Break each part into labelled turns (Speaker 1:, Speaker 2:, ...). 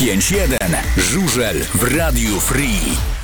Speaker 1: 5-1. Żużel w Radiu Free.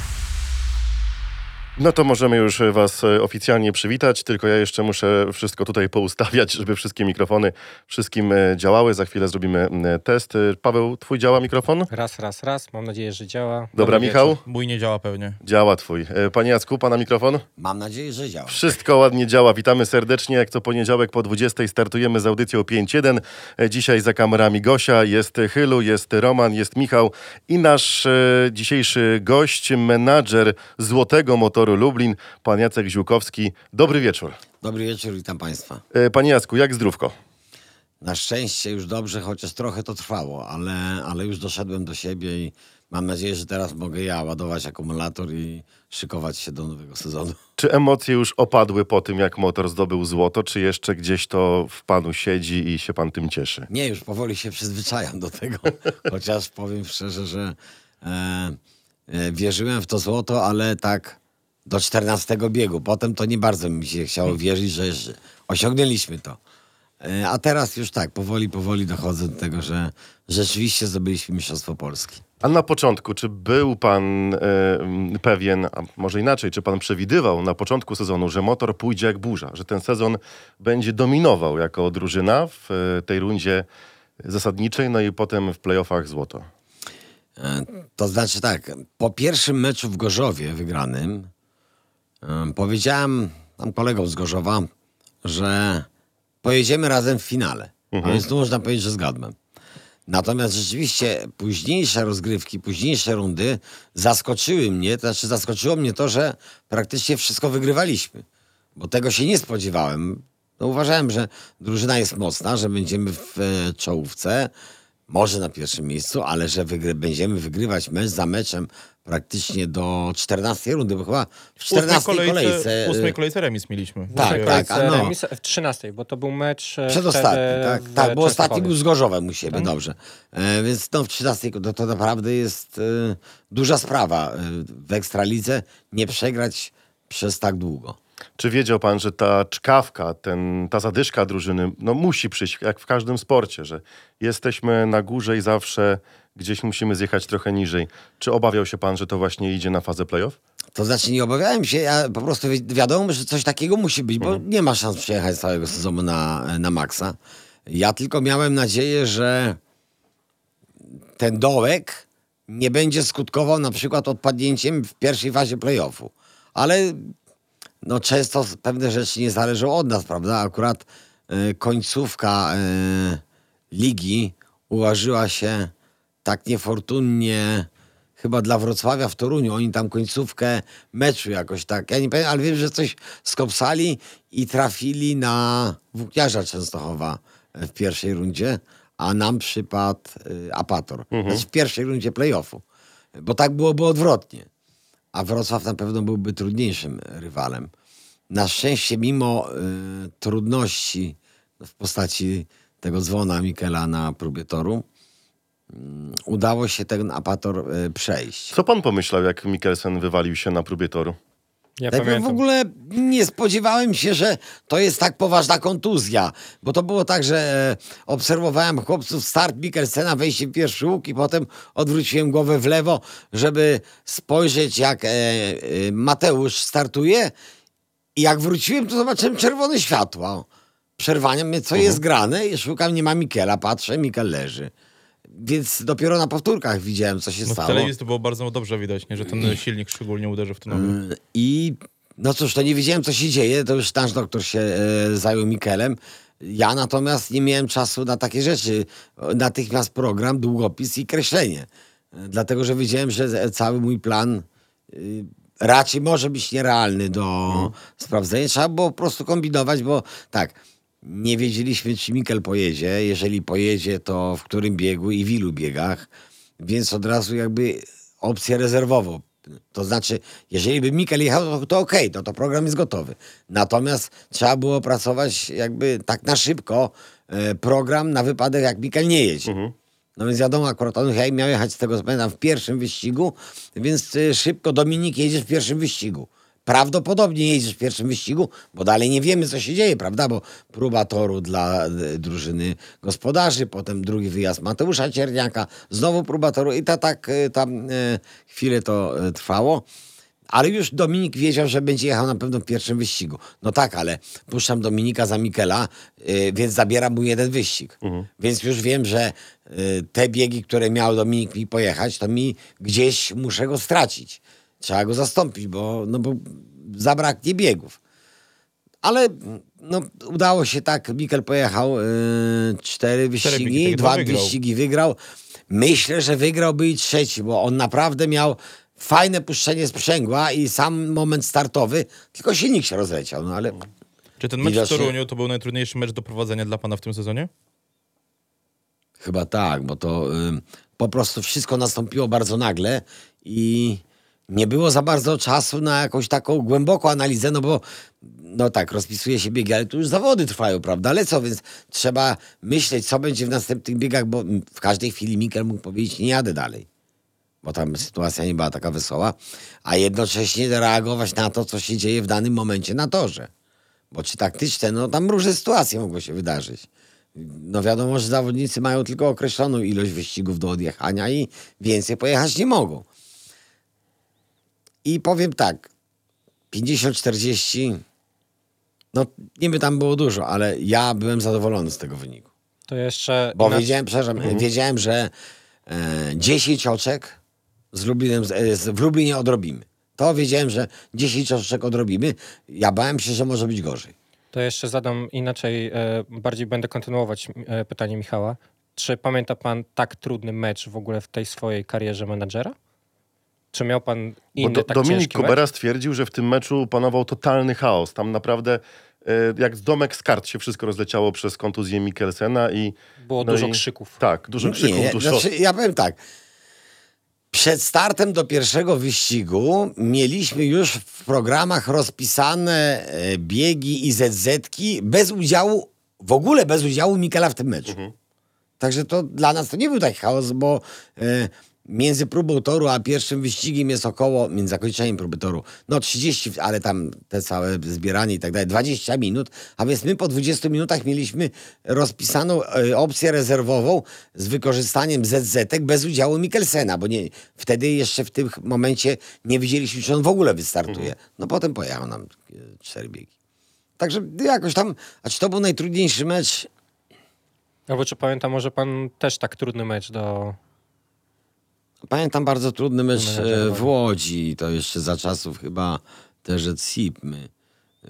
Speaker 2: No to możemy już Was e, oficjalnie przywitać, tylko ja jeszcze muszę wszystko tutaj poustawiać, żeby wszystkie mikrofony wszystkim e, działały. Za chwilę zrobimy test. E, Paweł, Twój działa mikrofon?
Speaker 3: Raz, raz, raz. Mam nadzieję, że działa.
Speaker 2: Dobra,
Speaker 3: Dobry
Speaker 2: Michał?
Speaker 3: wieczór.
Speaker 4: Mój nie działa pewnie.
Speaker 2: Działa Twój. Panie Jacku, Pana mikrofon?
Speaker 5: Mam nadzieję, że działa.
Speaker 2: Wszystko ładnie działa. Witamy serdecznie. Jak co poniedziałek po 20 startujemy z audycją 5.1. E, Dzisiaj za kamerami Gosia, jest Chylu, jest Roman, jest Michał i nasz dzisiejszy gość, menadżer Złotego Motoru Lublin, pan Jacek Ziłkowski. Dobry wieczór.
Speaker 5: Dobry wieczór, witam Państwa.
Speaker 2: E, Panie Jacku, jak zdrówko?
Speaker 5: Na szczęście już dobrze, chociaż trochę to trwało, ale, ale już doszedłem do siebie i mam nadzieję, że teraz mogę ja ładować akumulator i szykować się do nowego sezonu.
Speaker 2: Czy emocje już opadły po tym, jak motor zdobył złoto, czy jeszcze gdzieś to w panu siedzi i się pan tym cieszy?
Speaker 5: Nie, już powoli się przyzwyczajam do tego, chociaż powiem szczerze, że e, e, wierzyłem w to złoto, ale tak do 14 biegu. Potem to nie bardzo mi się chciało wierzyć, że osiągnęliśmy to. E, a teraz już tak, powoli, powoli dochodzę do tego, że rzeczywiście zdobyliśmy Mistrzostwo Polski.
Speaker 2: A na początku, czy był pan e, pewien, a może inaczej, czy pan przewidywał na początku sezonu, że motor pójdzie jak burza, że ten sezon będzie dominował jako drużyna w e, tej rundzie zasadniczej, no i potem w playoffach złoto?
Speaker 5: To znaczy tak, po pierwszym meczu w Gorzowie wygranym powiedziałem tam kolegom z Gorzowa, że pojedziemy razem w finale. A więc tu można powiedzieć, że zgadłem. Natomiast rzeczywiście późniejsze rozgrywki, późniejsze rundy zaskoczyły mnie, to znaczy zaskoczyło mnie to, że praktycznie wszystko wygrywaliśmy. Bo tego się nie spodziewałem. No uważałem, że drużyna jest mocna, że będziemy w e, czołówce, może na pierwszym miejscu, ale że wygry, będziemy wygrywać mecz za meczem praktycznie do 14 rundy, bo chyba w 14 kolejce.
Speaker 4: w ósmej
Speaker 5: e,
Speaker 4: kolejce remis mieliśmy.
Speaker 5: Tak, tak. a no.
Speaker 3: Remis w 13, bo to był mecz e,
Speaker 5: Przedostatni, tak, tak, bo ostatni był z Gorzowem u siebie, dobrze. E, więc no w 13 to, to naprawdę jest e, duża sprawa e, w Ekstralidze nie przegrać przez tak długo.
Speaker 2: Czy wiedział pan, że ta czkawka, ten, ta zadyszka drużyny, no musi przyjść, jak w każdym sporcie, że jesteśmy na górze i zawsze gdzieś musimy zjechać trochę niżej. Czy obawiał się pan, że to właśnie idzie na fazę playoff?
Speaker 5: To znaczy nie obawiałem się, ja po prostu wi- wiadomo, że coś takiego musi być, bo nie ma szans przejechać całego sezonu na, na maksa. Ja tylko miałem nadzieję, że ten dołek nie będzie skutkował na przykład odpadnięciem w pierwszej fazie playoffu. Ale no często pewne rzeczy nie zależą od nas, prawda? Akurat e, końcówka e, ligi ułożyła się tak niefortunnie chyba dla Wrocławia w Toruniu. Oni tam końcówkę meczu jakoś tak, ja nie pamiętam, ale wiem, że coś skopsali i trafili na Włókniarza Częstochowa w pierwszej rundzie, a nam przypadł y, Apator. Znaczy w pierwszej rundzie playoffu. Bo tak byłoby odwrotnie a Wrocław na pewno byłby trudniejszym rywalem. Na szczęście, mimo y, trudności w postaci tego dzwona Mikela na próbie toru, udało się ten apator y, przejść.
Speaker 2: Co pan pomyślał, jak Mikkelsen wywalił się na próbie toru?
Speaker 3: Ja
Speaker 5: Najpierw w ogóle nie spodziewałem się, że to jest tak poważna kontuzja, bo to było tak, że e, obserwowałem chłopców start Mikkelsena, wejście w pierwszy łuk i potem odwróciłem głowę w lewo, żeby spojrzeć jak e, e, Mateusz startuje i jak wróciłem, to zobaczyłem czerwone światło. Przerwania mnie, co jest grane i szukam, nie ma Mikela, patrzę, Mikel leży. Więc dopiero na powtórkach widziałem, co się
Speaker 4: No w
Speaker 5: stało.
Speaker 4: telewizji to było bardzo dobrze widać, nie? że ten silnik szczególnie uderzył w ten nowy.
Speaker 5: Y, I no cóż, to nie wiedziałem, co się dzieje. To już nasz doktor się e, zajął Mikelem. Ja natomiast nie miałem czasu na takie rzeczy. Natychmiast program, długopis i kreślenie. E, Dlatego, że wiedziałem, że z- cały mój plan y, raczej może być nierealny do sprawdzenia. Trzeba było po prostu kombinować, bo tak, nie wiedzieliśmy, czy Mikel pojedzie. Jeżeli pojedzie, to w którym biegu i w ilu biegach. Więc od razu jakby opcję rezerwową. To znaczy, jeżeli by Mikel jechał, to, to okej, to, to program jest gotowy. Natomiast trzeba było opracować jakby tak na szybko e, program na wypadek, jak Mikel nie jedzie. No więc wiadomo, akurat on ja- miał jechać z tego, co pamiętam, w pierwszym wyścigu, więc e, szybko Dominik jedziesz w pierwszym wyścigu. Prawdopodobnie jedziesz w pierwszym wyścigu, bo dalej nie wiemy, co się dzieje, prawda? Bo próba toru dla e, drużyny gospodarzy, potem drugi wyjazd Mateusza Cierniaka, znowu próba toru i ta, tak e, tam e, chwilę to trwało. Ale już Dominik wiedział, że będzie jechał na pewno w pierwszym wyścigu. No tak, ale puszczam Dominika za Mikela, y, więc zabieram mu jeden wyścig. Więc już wiem, że y, te biegi, które miał Dominik mi pojechać, to mi gdzieś muszę go stracić. Trzeba go zastąpić, bo, no bo zabraknie biegów. Ale no, udało się tak. Mikel pojechał y, cztery wyścigi, dwa
Speaker 4: wygrał.
Speaker 5: wyścigi wygrał. Myślę, że wygrałby i trzeci, bo on naprawdę miał fajne puszczenie sprzęgła i sam moment startowy, tylko silnik się rozleciał. No ale
Speaker 4: Czy ten mecz w Toruniu to był najtrudniejszy mecz do prowadzenia dla pana w tym sezonie?
Speaker 5: Chyba tak, bo to ym, po prostu wszystko nastąpiło bardzo nagle i nie było za bardzo czasu na jakąś taką głęboką analizę, no bo no tak, rozpisuje się biegi, ale tu już zawody trwają, prawda? Lecą, więc trzeba myśleć, co będzie w następnych biegach, bo w każdej chwili Mikel mógł powiedzieć, nie jadę dalej. Bo tam sytuacja nie była taka wesoła, a jednocześnie reagować na to, co się dzieje w danym momencie na torze. Bo czy taktyczne, no tam różne sytuacje mogły się wydarzyć. No wiadomo, że zawodnicy mają tylko określoną ilość wyścigów do odjechania i więcej pojechać nie mogą. I powiem tak, 50-40, no niby tam było dużo, ale ja byłem zadowolony z tego wyniku.
Speaker 3: To jeszcze...
Speaker 5: Bo
Speaker 3: inaczej-
Speaker 5: wiedziałem, przepraszam, wiedziałem, że e, 10 oczek z Lublinem, z, e, z, w Lublinie odrobimy. To wiedziałem, że 10 oczek odrobimy. Ja bałem się, że może być gorzej.
Speaker 3: To jeszcze zadam inaczej, e, bardziej będę kontynuować e, pytanie Michała. Czy pamięta pan tak trudny mecz w ogóle w tej swojej karierze menadżera? Czy miał pan
Speaker 2: Bo
Speaker 3: inny
Speaker 2: do,
Speaker 3: tak
Speaker 2: Dominik
Speaker 3: ciężki
Speaker 2: Kubera
Speaker 3: mecz?
Speaker 2: stwierdził, że w tym meczu panował totalny chaos. Tam naprawdę e, jak z domek z kart się wszystko rozleciało przez kontuzję Mikkelsena i...
Speaker 3: Było
Speaker 2: no
Speaker 3: dużo
Speaker 2: i-
Speaker 3: krzyków.
Speaker 2: Tak, dużo krzyków,
Speaker 5: Nie,
Speaker 2: dużo...
Speaker 5: znaczy, ja powiem tak. Przed startem do pierwszego wyścigu mieliśmy już w programach rozpisane e, biegi i ZZ-ki bez udziału, w ogóle bez udziału Mikela w tym meczu. Także to dla nas to nie był taki chaos, bo e, między próbą toru a pierwszym wyścigiem jest około, między zakończeniem próby toru, no 30, ale tam te całe zbieranie i tak dalej, 20 minut, a więc my po 20 minutach mieliśmy rozpisaną e, opcję rezerwową z wykorzystaniem ZZ-ek bez udziału Mikkelsena, bo nie, wtedy jeszcze w tym momencie nie wiedzieliśmy, czy on w ogóle wystartuje. No potem pojechał nam e, cztery biegi. Także jakoś tam, a czy to był najtrudniejszy mecz?
Speaker 3: Albo czy pamięta może pan też tak trudny mecz do...
Speaker 5: Pamiętam bardzo trudny mecz e, w Łodzi, to jeszcze za czasów chyba też od SIP. My.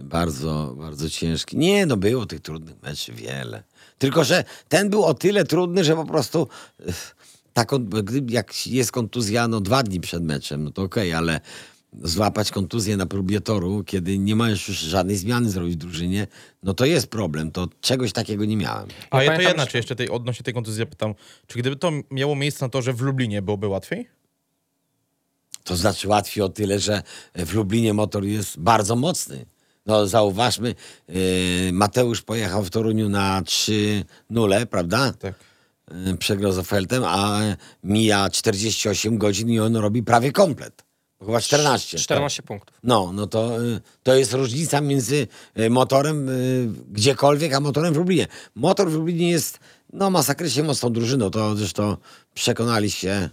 Speaker 5: Bardzo, bardzo ciężki. Nie, no było tych trudnych meczy wiele. Tylko, że ten był o tyle trudny, że po prostu e, gdy- jak jest kontuzja no dwa dni przed meczem, no to okej, ale złapać kontuzję na próbie toru, kiedy nie możesz już żadnej zmiany zrobić w drużynie, no to jest problem. To czegoś takiego nie miałem.
Speaker 4: A ja to
Speaker 3: pamiętam,
Speaker 4: inaczej jeszcze tej, odnośnie tej kontuzji zapytam. Czy gdyby to miało miejsce na to, że w Lublinie byłoby łatwiej?
Speaker 5: To znaczy łatwiej o tyle, że w Lublinie motor jest bardzo mocny. No zauważmy, yy, Mateusz pojechał w Toruniu na 3-0, prawda?
Speaker 4: Tak.
Speaker 5: Yy, przegrał z Ofeltem, a mija 48 godzin i on robi prawie komplet. Chyba 14.
Speaker 3: 14 punktów.
Speaker 5: No, no to, y, to jest różnica między y, motorem y, gdziekolwiek, a motorem w Lublinie. Motor w Lublinie jest no, masakrycznie mocną drużyną. To zresztą przekonali się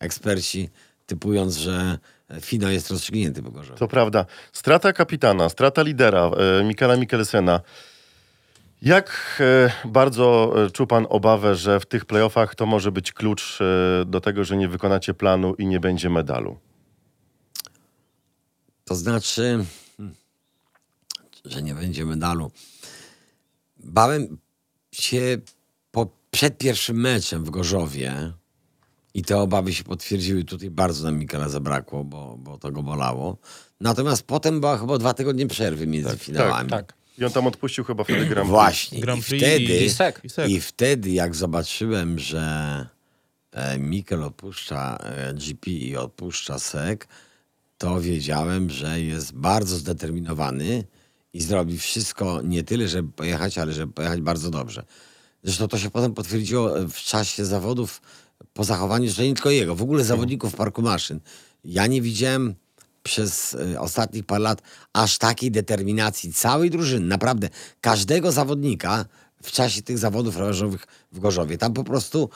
Speaker 5: eksperci, typując, że finał jest rozstrzygnięty po Gorzowie.
Speaker 2: To prawda. Strata kapitana, strata lidera e, Mikela Mikkelsena. Jak e, bardzo e, czuł pan obawę, że w tych playoffach to może być klucz do tego, że nie wykonacie planu i nie będzie medalu?
Speaker 5: To znaczy, hmm, że nie będzie medalu. Bałem się po, przed pierwszym meczem w Gorzowie i te obawy się potwierdziły. Tutaj bardzo nam Mikela zabrakło, bo, bo to go bolało. Natomiast potem była chyba dwa tygodnie przerwy między finałami.
Speaker 3: Tak.
Speaker 2: I on tam odpuścił chyba wtedy Grand Prix.
Speaker 5: Właśnie.
Speaker 4: Grand
Speaker 5: I
Speaker 4: Prix
Speaker 5: wtedy,
Speaker 4: i-
Speaker 3: I sek.
Speaker 4: I sek.
Speaker 5: I wtedy, jak zobaczyłem, że e, Mikel odpuszcza e, GP i odpuszcza SEC, to wiedziałem, że jest bardzo zdeterminowany i zrobi wszystko nie tyle, żeby pojechać, ale żeby pojechać bardzo dobrze. Zresztą to się potem potwierdziło w czasie zawodów po zachowaniu, że nie tylko jego, w ogóle zawodników parku maszyn. Ja nie widziałem przez y, ostatnich parę lat aż takiej determinacji całej drużyny, naprawdę każdego zawodnika w czasie tych zawodów rowerowych w Gorzowie. Tam po prostu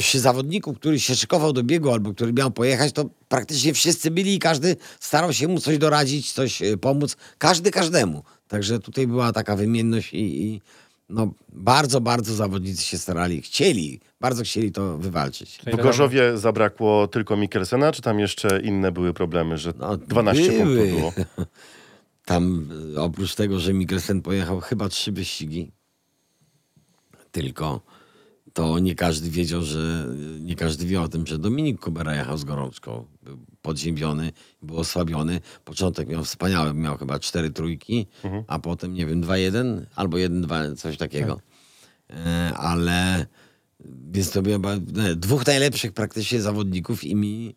Speaker 5: przy zawodniku, który się szykował do biegu albo który miał pojechać, to praktycznie wszyscy byli i każdy starał się mu coś doradzić, coś y, pomóc. Każdy każdemu. Także tutaj była taka wymienność i, i no, bardzo, bardzo zawodnicy się starali, chcieli, bardzo chcieli to wywalczyć.
Speaker 2: W Gorzowie zabrakło tylko Mikkelsena, czy tam jeszcze inne były problemy, że
Speaker 5: No,
Speaker 2: 12
Speaker 5: były.
Speaker 2: punktów było?
Speaker 5: Tam y, oprócz tego, że Mikkelsen pojechał chyba trzy wyścigi, tylko to nie każdy wiedział, że nie każdy wie o tym, że Dominik Kubera jechał z gorączką. Był podziębiony, był osłabiony. Początek miał wspaniały, miał chyba cztery trójki, a potem nie wiem, 2-1 albo 1-2, coś takiego. E, ale więc to była nie, dwóch najlepszych praktycznie zawodników i mi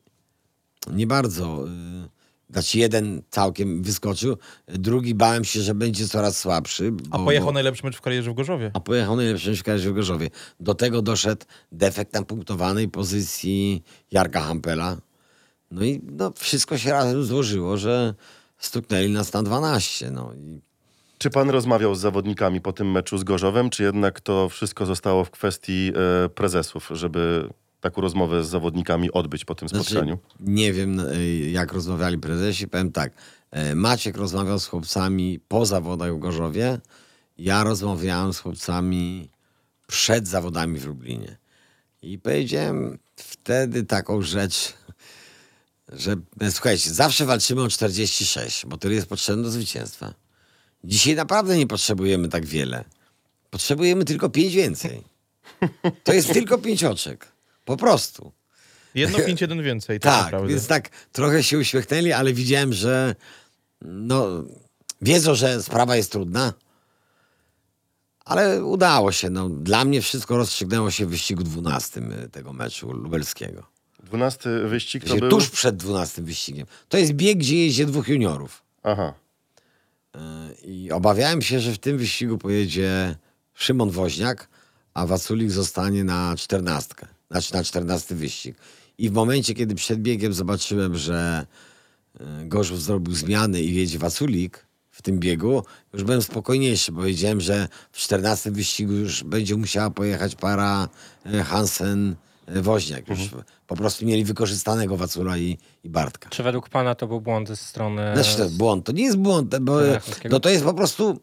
Speaker 5: nie bardzo. y, Znaczy jeden całkiem wyskoczył, drugi bałem się, że będzie coraz słabszy.
Speaker 4: A
Speaker 5: bo-
Speaker 4: pojechał
Speaker 5: bo-
Speaker 4: najlepszy mecz w karierze w Gorzowie.
Speaker 5: a pojechał najlepszy mecz w karierze w Gorzowie. Do tego doszedł defekt na punktowanej pozycji Jarka Hampela. No i no, wszystko się razem złożyło, że stuknęli nas na 12. No. I
Speaker 2: Czy pan rozmawiał z zawodnikami po tym meczu z Gorzowem, czy jednak to wszystko zostało w kwestii e, prezesów, żeby taką rozmowę z zawodnikami odbyć po tym spotkaniu?
Speaker 5: Znaczy, nie wiem, y, jak rozmawiali prezesi. Powiem tak. e, Maciek rozmawiał z chłopcami po zawodach w Gorzowie. Ja rozmawiałem z chłopcami przed zawodami w Lublinie. I powiedziałem wtedy taką rzecz, że e, słuchajcie, zawsze walczymy o 46, bo tyle jest potrzebne do zwycięstwa. Dzisiaj naprawdę nie potrzebujemy tak wiele. Potrzebujemy tylko pięć więcej. To jest tylko pięć oczek. Po prostu.
Speaker 4: Jedno 5-1 więcej, tak,
Speaker 5: Tak, więc tak trochę się uśmiechnęli, ale widziałem, że no, wiedzą, że sprawa jest trudna, ale udało się. No, dla mnie wszystko rozstrzygnęło się w wyścigu 12 tego meczu lubelskiego.
Speaker 2: 12 wyścig to
Speaker 5: Gdzie
Speaker 2: był...
Speaker 5: Tuż przed 12 wyścigiem. To jest bieg, gdzie jeździ dwóch juniorów.
Speaker 2: Aha.
Speaker 5: I obawiałem się, że w tym wyścigu pojedzie Szymon Woźniak, a Waculik zostanie na czternastkę. Znaczy na czternasty wyścig. I w momencie, kiedy przed biegiem zobaczyłem, że y, Gorzów zrobił zmiany i jedzie Waculik w tym biegu, już byłem spokojniejszy, bo wiedziałem, że w czternastym wyścigu już będzie musiała pojechać para y, Hansen y, Woźniak. Już po prostu mieli wykorzystanego Wacula i, i Bartka.
Speaker 3: Czy według pana to był błąd ze strony...
Speaker 5: Znaczy to jest błąd. To nie jest błąd, bo no to jest po prostu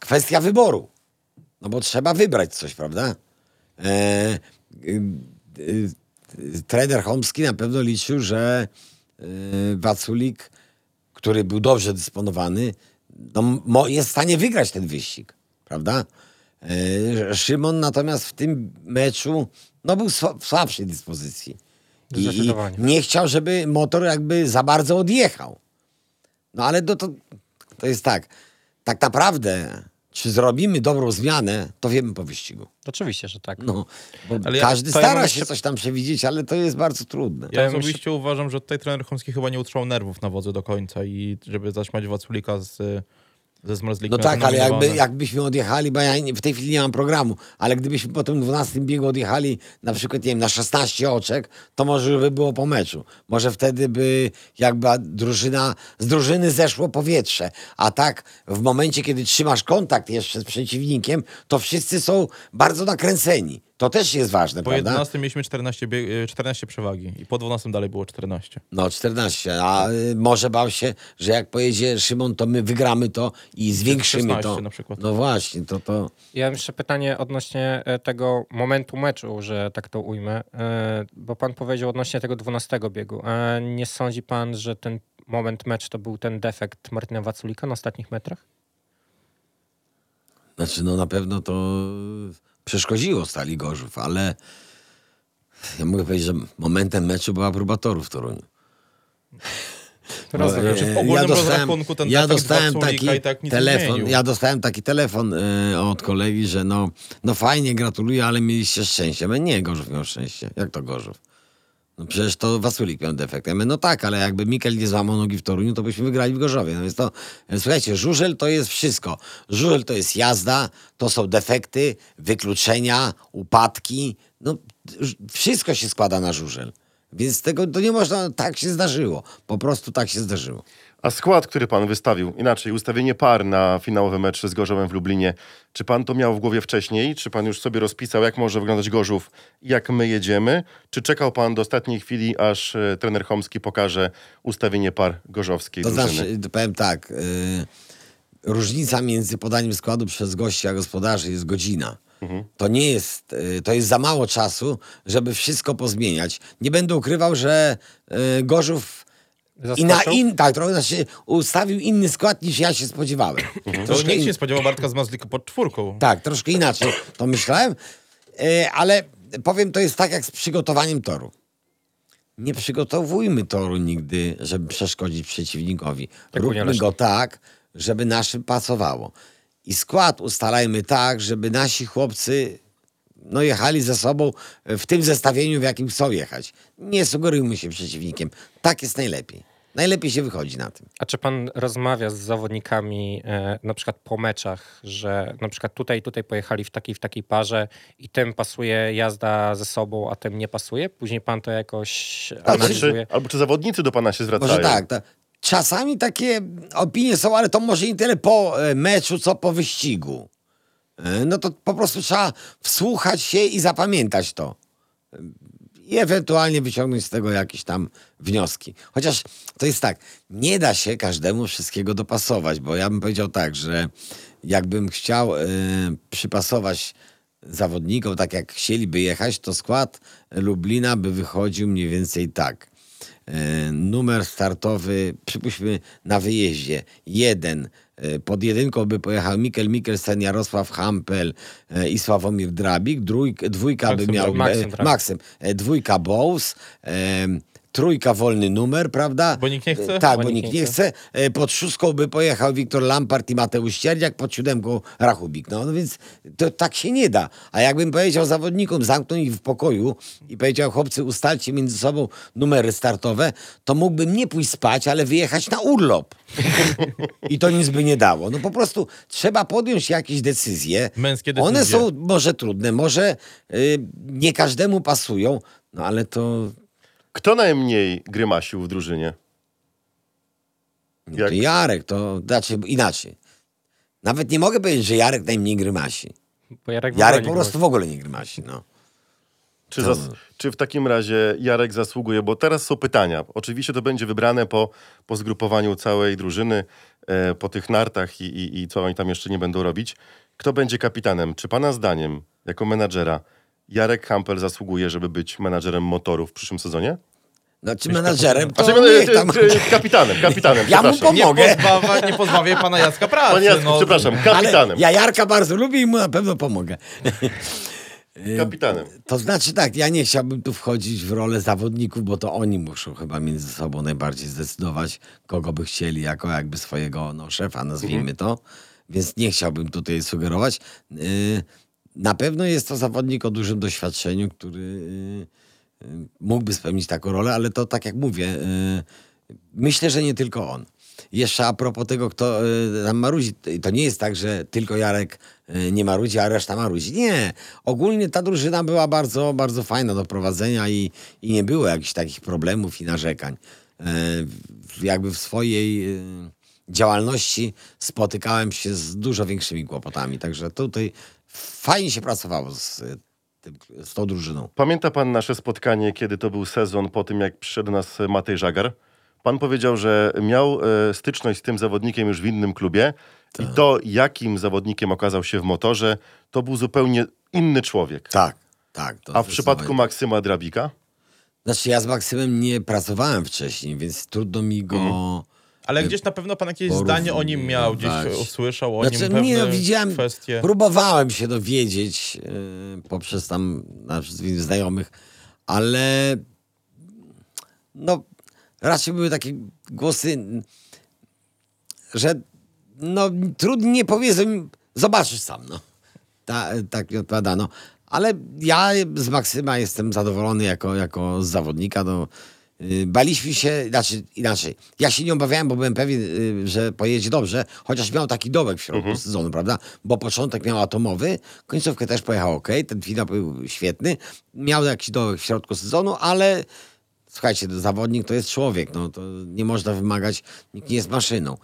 Speaker 5: kwestia wyboru. No bo trzeba wybrać coś, prawda? E, trener Chomski na pewno liczył, że y, Waculik, który był dobrze dysponowany, no, jest w stanie wygrać ten wyścig, prawda? E, Szymon natomiast w tym meczu no, był w słabszej dyspozycji. I, nie chciał, żeby motor jakby za bardzo odjechał. No ale to, to, to jest tak. Tak naprawdę, czy zrobimy dobrą zmianę, to wiemy po wyścigu.
Speaker 3: Oczywiście, że tak.
Speaker 5: No, bo
Speaker 4: Ale ja-
Speaker 5: każdy
Speaker 3: ja
Speaker 5: stara
Speaker 3: jeszcze-
Speaker 5: się coś tam przewidzieć, ale to jest bardzo trudne.
Speaker 4: Ja
Speaker 3: Ja
Speaker 4: osobiście uważam, że tutaj trener Chomski chyba nie utrzymał nerwów na wodze do końca i żeby zatrzymać Waculika z, ze Zmarzlikiem.
Speaker 5: No tak, ale jakby, jakbyśmy odjechali, bo ja nie- w tej chwili nie mam programu, ale gdybyśmy po tym 12 biegu odjechali na przykład, nie wiem, na 16 oczek, to może by było po meczu. Może wtedy by jakby drużyna, z drużyny zeszło powietrze. A tak w momencie, kiedy trzymasz kontakt jeszcze z przeciwnikiem, to wszyscy są bardzo nakręceni. To też jest ważne,
Speaker 4: Po
Speaker 5: prawda?
Speaker 4: 11 mieliśmy 14, bie- 14 przewagi i po 12 dalej było 14.
Speaker 5: No 14, a y, może bał się, że jak pojedzie Szymon, to my wygramy to i zwiększymy
Speaker 4: 16
Speaker 5: to.
Speaker 4: na przykład.
Speaker 5: No właśnie, to to...
Speaker 3: Ja mam jeszcze pytanie odnośnie e, tego momentu meczu, że tak to ujmę, e, bo pan powiedział odnośnie tego 12 biegu. A nie sądzi pan, że ten moment mecz to był ten defekt Martina Waculika na ostatnich metrach?
Speaker 5: Znaczy, no na pewno to przeszkodziło Stali Gorzów, ale ja mogę powiedzieć, że momentem meczu była próba toru w Toruniu.
Speaker 4: Czy w
Speaker 5: E,
Speaker 4: ogólnym rozrachunku ten
Speaker 5: ja dostałem taki
Speaker 4: tak
Speaker 5: telefon, ja dostałem taki telefon e, od kolegi, że no, no fajnie, gratuluję, ale mieliście szczęście. Ja mówię, nie, Gorzów miał szczęście. Jak to Gorzów? No przecież to Wasulik miał defekt. Ja mówię, no tak, ale jakby Mikel nie złamał nogi w Toruniu, to byśmy wygrali w Gorzowie. No więc to, słuchajcie, żużel to jest wszystko. Żużel to jest jazda, to są defekty, wykluczenia, upadki. No, wszystko się składa na żużel. Więc tego to nie można, tak się zdarzyło. Po prostu tak się zdarzyło.
Speaker 2: A skład, który pan wystawił, inaczej, ustawienie par na finałowy mecz z Gorzowem w Lublinie, czy pan to miał w głowie wcześniej? Czy pan już sobie rozpisał, jak może wyglądać Gorzów, jak my jedziemy? Czy czekał pan do ostatniej chwili, aż e, trener Chomski pokaże ustawienie par gorzowskiej
Speaker 5: To
Speaker 2: drużyny?
Speaker 5: znaczy, powiem tak, y, różnica między podaniem składu przez gości a gospodarzy jest godzina. To nie jest, y, to jest za mało czasu, żeby wszystko pozmieniać. Nie będę ukrywał, że y, Gorzów i na
Speaker 3: Zaskoczył?
Speaker 5: in, tak, trochę znaczy, ustawił inny skład niż ja się spodziewałem.
Speaker 4: To
Speaker 5: Troszkę
Speaker 4: nikt się
Speaker 5: in-
Speaker 4: nie spodziewał Bartka z Mazlika pod czwórką.
Speaker 5: tak, troszkę inaczej to myślałem, e, ale powiem, to jest tak jak z przygotowaniem toru. Nie przygotowujmy toru nigdy, żeby przeszkodzić przeciwnikowi.
Speaker 3: Jak
Speaker 5: Róbmy go tak, żeby naszym pasowało. I skład ustalajmy tak, żeby nasi chłopcy no, jechali ze sobą w tym zestawieniu, w jakim chcą jechać. Nie sugerujmy się przeciwnikiem. Tak jest najlepiej. Najlepiej się wychodzi na tym.
Speaker 3: A czy pan rozmawia z zawodnikami e, na przykład po meczach, że na przykład tutaj i tutaj pojechali w takiej w takiej parze i tym pasuje jazda ze sobą, a tym nie pasuje? Później pan to jakoś
Speaker 2: Albo
Speaker 3: analizuje?
Speaker 2: czy, albo czy zawodnicy do pana się zwracają?
Speaker 5: Może tak. ta- czasami takie opinie są, ale to może nie tyle po e, meczu, co po wyścigu. E, No to po prostu trzeba wsłuchać się i zapamiętać to. I ewentualnie wyciągnąć z tego jakieś tam wnioski. Chociaż to jest tak, nie da się każdemu wszystkiego dopasować, bo ja bym powiedział tak, że jakbym chciał e, przypasować zawodnikom tak, jak chcieliby jechać, to skład Lublina by wychodził mniej więcej tak. E, numer startowy, przypuśćmy na wyjeździe, jeden. E, Pod jedynką by pojechał Mikkel Mikkelsen, Jarosław Hampel e, i Sławomir Drabik. Drójk, dwójka by miał
Speaker 3: Drabik.
Speaker 5: e.
Speaker 3: Maksym.
Speaker 5: E, Dwójka Bowes. Trójka wolny numer, prawda?
Speaker 4: Bo nikt nie chce?
Speaker 5: E, Tak, bo,
Speaker 3: Bo
Speaker 5: nikt nie chce. E, Pod szóstką by pojechał Wiktor Lampart i Mateusz Ścierniak, pod siódemką Rachubik. No, no więc to tak się nie da. A jakbym powiedział zawodnikom, zamknął ich w pokoju i powiedział, chłopcy, ustalcie między sobą numery startowe, to mógłbym nie pójść spać, ale wyjechać na urlop. I to nic by nie dało. No po prostu trzeba podjąć jakieś decyzje.
Speaker 4: Męskie
Speaker 5: One
Speaker 4: decyzje.
Speaker 5: są może trudne, może y, nie każdemu pasują, no ale to,
Speaker 2: Kto najmniej grymasił w drużynie?
Speaker 5: no
Speaker 2: Jak-
Speaker 5: to Jarek, to znaczy inaczej. Nawet nie mogę powiedzieć, że Jarek najmniej grymasi.
Speaker 3: Bo Jarek,
Speaker 5: Jarek po prostu w ogóle nie grymasi. No.
Speaker 2: Czy, czy w takim razie Jarek zasługuje? Bo teraz są pytania. Oczywiście to będzie wybrane po, po zgrupowaniu całej drużyny, e, po tych nartach i, i, i co oni tam jeszcze nie będą robić. Kto będzie kapitanem? Czy pana zdaniem, jako menadżera, Jarek Hampel zasługuje, żeby być menadżerem motoru w przyszłym sezonie?
Speaker 5: Znaczy menadżerem to
Speaker 2: Znaczy,
Speaker 5: niech tam...
Speaker 2: kapitanem, kapitanem,
Speaker 5: Ja mu.
Speaker 4: Nie,
Speaker 5: Pomogę.
Speaker 4: pozbawa, nie pozbawię pana Jacka pracy.
Speaker 2: Panie Jacku,
Speaker 4: no.
Speaker 2: przepraszam,
Speaker 5: Ale
Speaker 2: kapitanem.
Speaker 5: ja Jarka bardzo lubię i mu na pewno pomogę.
Speaker 2: Kapitanem.
Speaker 5: To znaczy tak, ja nie chciałbym tu wchodzić w rolę zawodników, bo to oni muszą chyba między sobą najbardziej zdecydować, kogo by chcieli jako jakby swojego no, szefa, nazwijmy to. Więc nie chciałbym tutaj sugerować. Yy, Na pewno jest to zawodnik o dużym doświadczeniu, który yy, yy, mógłby spełnić taką rolę, ale to tak jak mówię, yy, myślę, że nie tylko on. Jeszcze a propos tego, kto y, tam marudzi, to nie jest tak, że tylko Jarek y, nie marudzi, a reszta marudzi. Nie. Ogólnie ta drużyna była bardzo, bardzo fajna do prowadzenia i, i nie było jakichś takich problemów i narzekań. Y, Jakby w swojej y, działalności spotykałem się z dużo większymi kłopotami, także tutaj fajnie się pracowało z, tym, z tą drużyną.
Speaker 2: Pamięta pan nasze spotkanie, kiedy to był sezon po tym, jak przyszedł nas Matej Żagar? Pan powiedział, że miał e, styczność z tym zawodnikiem już w innym klubie i to, jakim zawodnikiem okazał się w motorze, to był zupełnie inny człowiek.
Speaker 5: Tak, tak.
Speaker 2: A w przypadku
Speaker 5: zdecydowanie.
Speaker 2: Maksyma Drabika?
Speaker 5: Znaczy ja z Maksymem nie pracowałem wcześniej, więc trudno mi go...
Speaker 4: Ale gdzieś na pewno pan jakieś zdanie o nim miał, gdzieś usłyszał o
Speaker 5: Znaczy,
Speaker 4: nim
Speaker 5: nie, no, widziałem,
Speaker 4: kwestie.
Speaker 5: próbowałem się dowiedzieć yy, poprzez tam naszych znajomych, ale no raczej były takie głosy, że no trudno nie powiedzą, zobaczysz sam, no. Ta, tak mi odpowiadano. Ale ja z Maksyma jestem zadowolony jako, jako z zawodnika. No, baliśmy się, znaczy inaczej. Ja się nie obawiałem, bo byłem pewien, yy, że pojedzie dobrze, chociaż miał taki dołek w środku sezonu, prawda? Bo początek miał atomowy, końcówkę też pojechał ok, ten finał był świetny. Miał jakiś dołek w środku sezonu, ale słuchajcie, zawodnik to jest człowiek, no to nie można wymagać, nikt nie jest maszyną.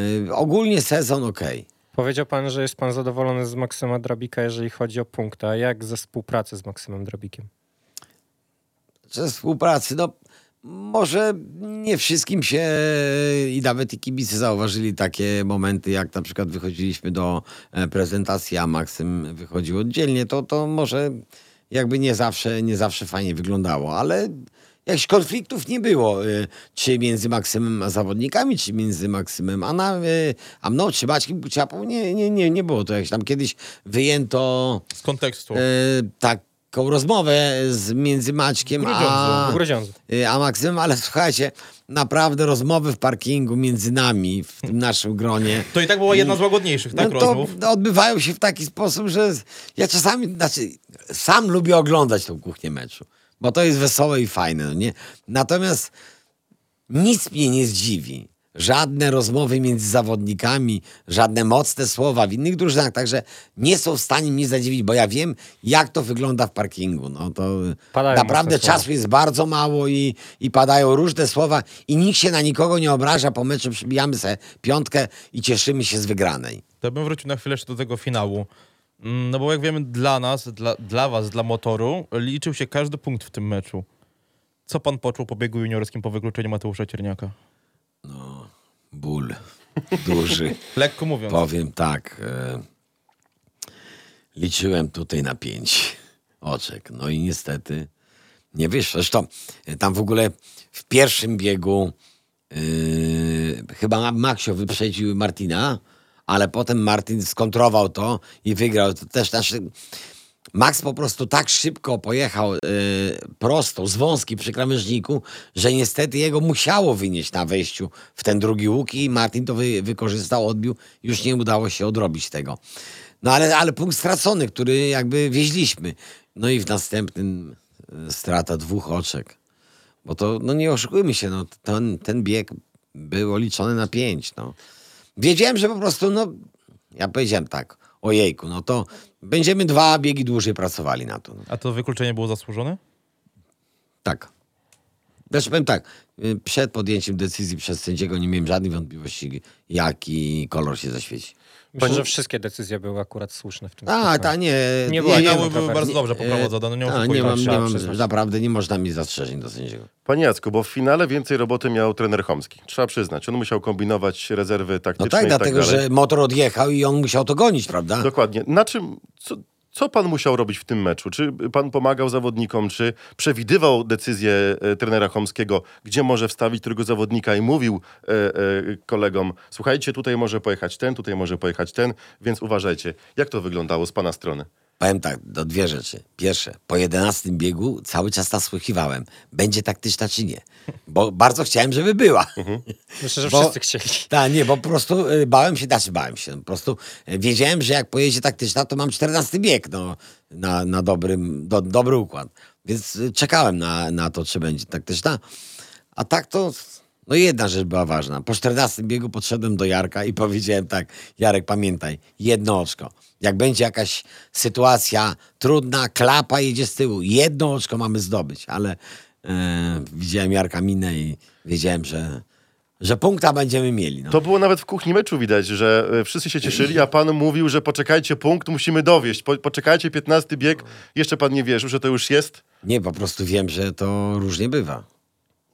Speaker 5: Y, ogólnie sezon okej.
Speaker 3: Powiedział pan, że jest pan zadowolony z Maksyma Drabika, jeżeli chodzi o punkty. A jak ze współpracy z Maksymem Drabikiem?
Speaker 5: Ze współpracy, no może nie wszystkim się i nawet i kibice zauważyli takie momenty, jak na przykład wychodziliśmy do e, prezentacji, a Maksym wychodził oddzielnie, to, to może jakby nie zawsze, nie zawsze fajnie wyglądało, ale jakichś konfliktów nie było, y, czy między Maksymem a zawodnikami, czy między Maksymem a, na, y, a mną, czy Maćkiem Buciapą, nie, nie, nie, nie było to. Jak tam kiedyś wyjęto
Speaker 4: Z kontekstu.
Speaker 5: y, taką rozmowę z, między Maćkiem a,
Speaker 3: Grudziądzu.
Speaker 5: y, a Maksymem, ale słuchajcie, naprawdę rozmowy w parkingu między nami, w tym naszym gronie,
Speaker 4: To i tak była jedna z łagodniejszych, tak,
Speaker 5: no to
Speaker 4: rozmów?
Speaker 5: odbywają się w taki sposób, że ja czasami, znaczy, sam lubię oglądać tą kuchnię meczu, bo to jest wesołe i fajne, no nie? Natomiast nic mnie nie zdziwi. Żadne rozmowy między zawodnikami, żadne mocne słowa w innych drużynach, także nie są w stanie mnie zadziwić, bo ja wiem, jak to wygląda w parkingu. No to
Speaker 3: Padają
Speaker 5: naprawdę czasu jest bardzo mało i, i padają różne słowa i nikt się na nikogo nie obraża. Po meczu przybijamy sobie piątkę i cieszymy się z wygranej.
Speaker 4: To bym wrócił na chwilę jeszcze do tego finału. Mm, No bo jak wiemy, dla nas, dla, dla was, dla motoru, liczył się każdy punkt w tym meczu. Co pan poczuł po biegu juniorskim po wykluczeniu Mateusza Cierniaka?
Speaker 5: Ból duży.
Speaker 4: Lekko mówiąc.
Speaker 5: Powiem tak. E, liczyłem tutaj na pięć oczek. No i niestety nie wyszło. Zresztą e, tam w ogóle w pierwszym biegu e, chyba Maksio wyprzedził Martina, ale potem Martin skontrował to i wygrał. To też nasz, Max po prostu tak szybko pojechał e, prosto z wąski przy krawężniku, że niestety jego musiało wynieść na wejściu w ten drugi łuk i Martin to wy, wykorzystał, odbił. Już nie udało się odrobić tego. No ale, ale punkt stracony, który jakby wieźliśmy. No i w następnym e, strata dwóch oczek. Bo to, no nie oszukujmy się, no, ten, ten bieg był liczony na pięć. No. Wiedziałem, że po prostu, no, ja powiedziałem tak, ojejku, no to będziemy dwa biegi dłużej pracowali na to.
Speaker 4: A to wykluczenie było zasłużone?
Speaker 5: Tak. Znaczy powiem tak, y, przed podjęciem decyzji przez sędziego nie miałem żadnych wątpliwości, jaki kolor się zaświeci.
Speaker 3: Myślę,
Speaker 2: Pani-
Speaker 3: że wszystkie decyzje były akurat słuszne w tym
Speaker 5: A, ta nie.
Speaker 3: Nie była
Speaker 5: nie,
Speaker 4: były bardzo dobrze poprowadzone, no nie
Speaker 5: a,
Speaker 4: oszukujmy
Speaker 5: nie mam, nie mam, naprawdę nie można mieć zastrzeżeń do sędziego.
Speaker 2: Panie Jacku, bo w finale więcej roboty miał trener Chomski. Trzeba przyznać. On musiał kombinować rezerwy taktyczne
Speaker 5: No tak,
Speaker 2: i tak
Speaker 5: dlatego,
Speaker 2: dalej.
Speaker 5: że motor odjechał i on musiał to gonić, prawda?
Speaker 2: Dokładnie. Na czym, co, co pan musiał robić w tym meczu? Czy pan pomagał zawodnikom, czy przewidywał decyzję e, trenera Chomskiego, gdzie może wstawić którego zawodnika i mówił e, e, kolegom, słuchajcie, tutaj może pojechać ten, tutaj może pojechać ten, więc uważajcie. Jak to wyglądało z pana strony?
Speaker 5: Powiem tak, do dwie rzeczy. Pierwsze, po 11 biegu cały czas nasłuchiwałem, będzie taktyczna czy nie. Bo bardzo chciałem, żeby była.
Speaker 3: Myślę, że
Speaker 5: Bo-
Speaker 3: wszyscy chcieli.
Speaker 5: Tak, nie, bo po prostu y, bałem się, znaczy bałem się. Po prostu y, wiedziałem, że jak pojedzie taktyczna, to mam 14 bieg no, na, na dobrym, do, dobry układ. Więc y, czekałem na, na to, czy będzie taktyczna. A tak to, no jedna rzecz była ważna. Po 14 biegu podszedłem do Jarka i powiedziałem tak, Jarek pamiętaj, jedno oczko. Jak będzie jakaś sytuacja trudna, klapa jedzie z tyłu. Jedno oczko mamy zdobyć, ale e, widziałem Jarka minę i wiedziałem, że, że punkta będziemy mieli. No.
Speaker 2: To było nawet w kuchni meczu widać, że e, wszyscy się cieszyli, a pan mówił, że poczekajcie, punkt musimy dowieść. Po, poczekajcie, 15 bieg. Jeszcze pan nie wierzył, że to już jest?
Speaker 5: Nie, po prostu wiem, że to różnie bywa.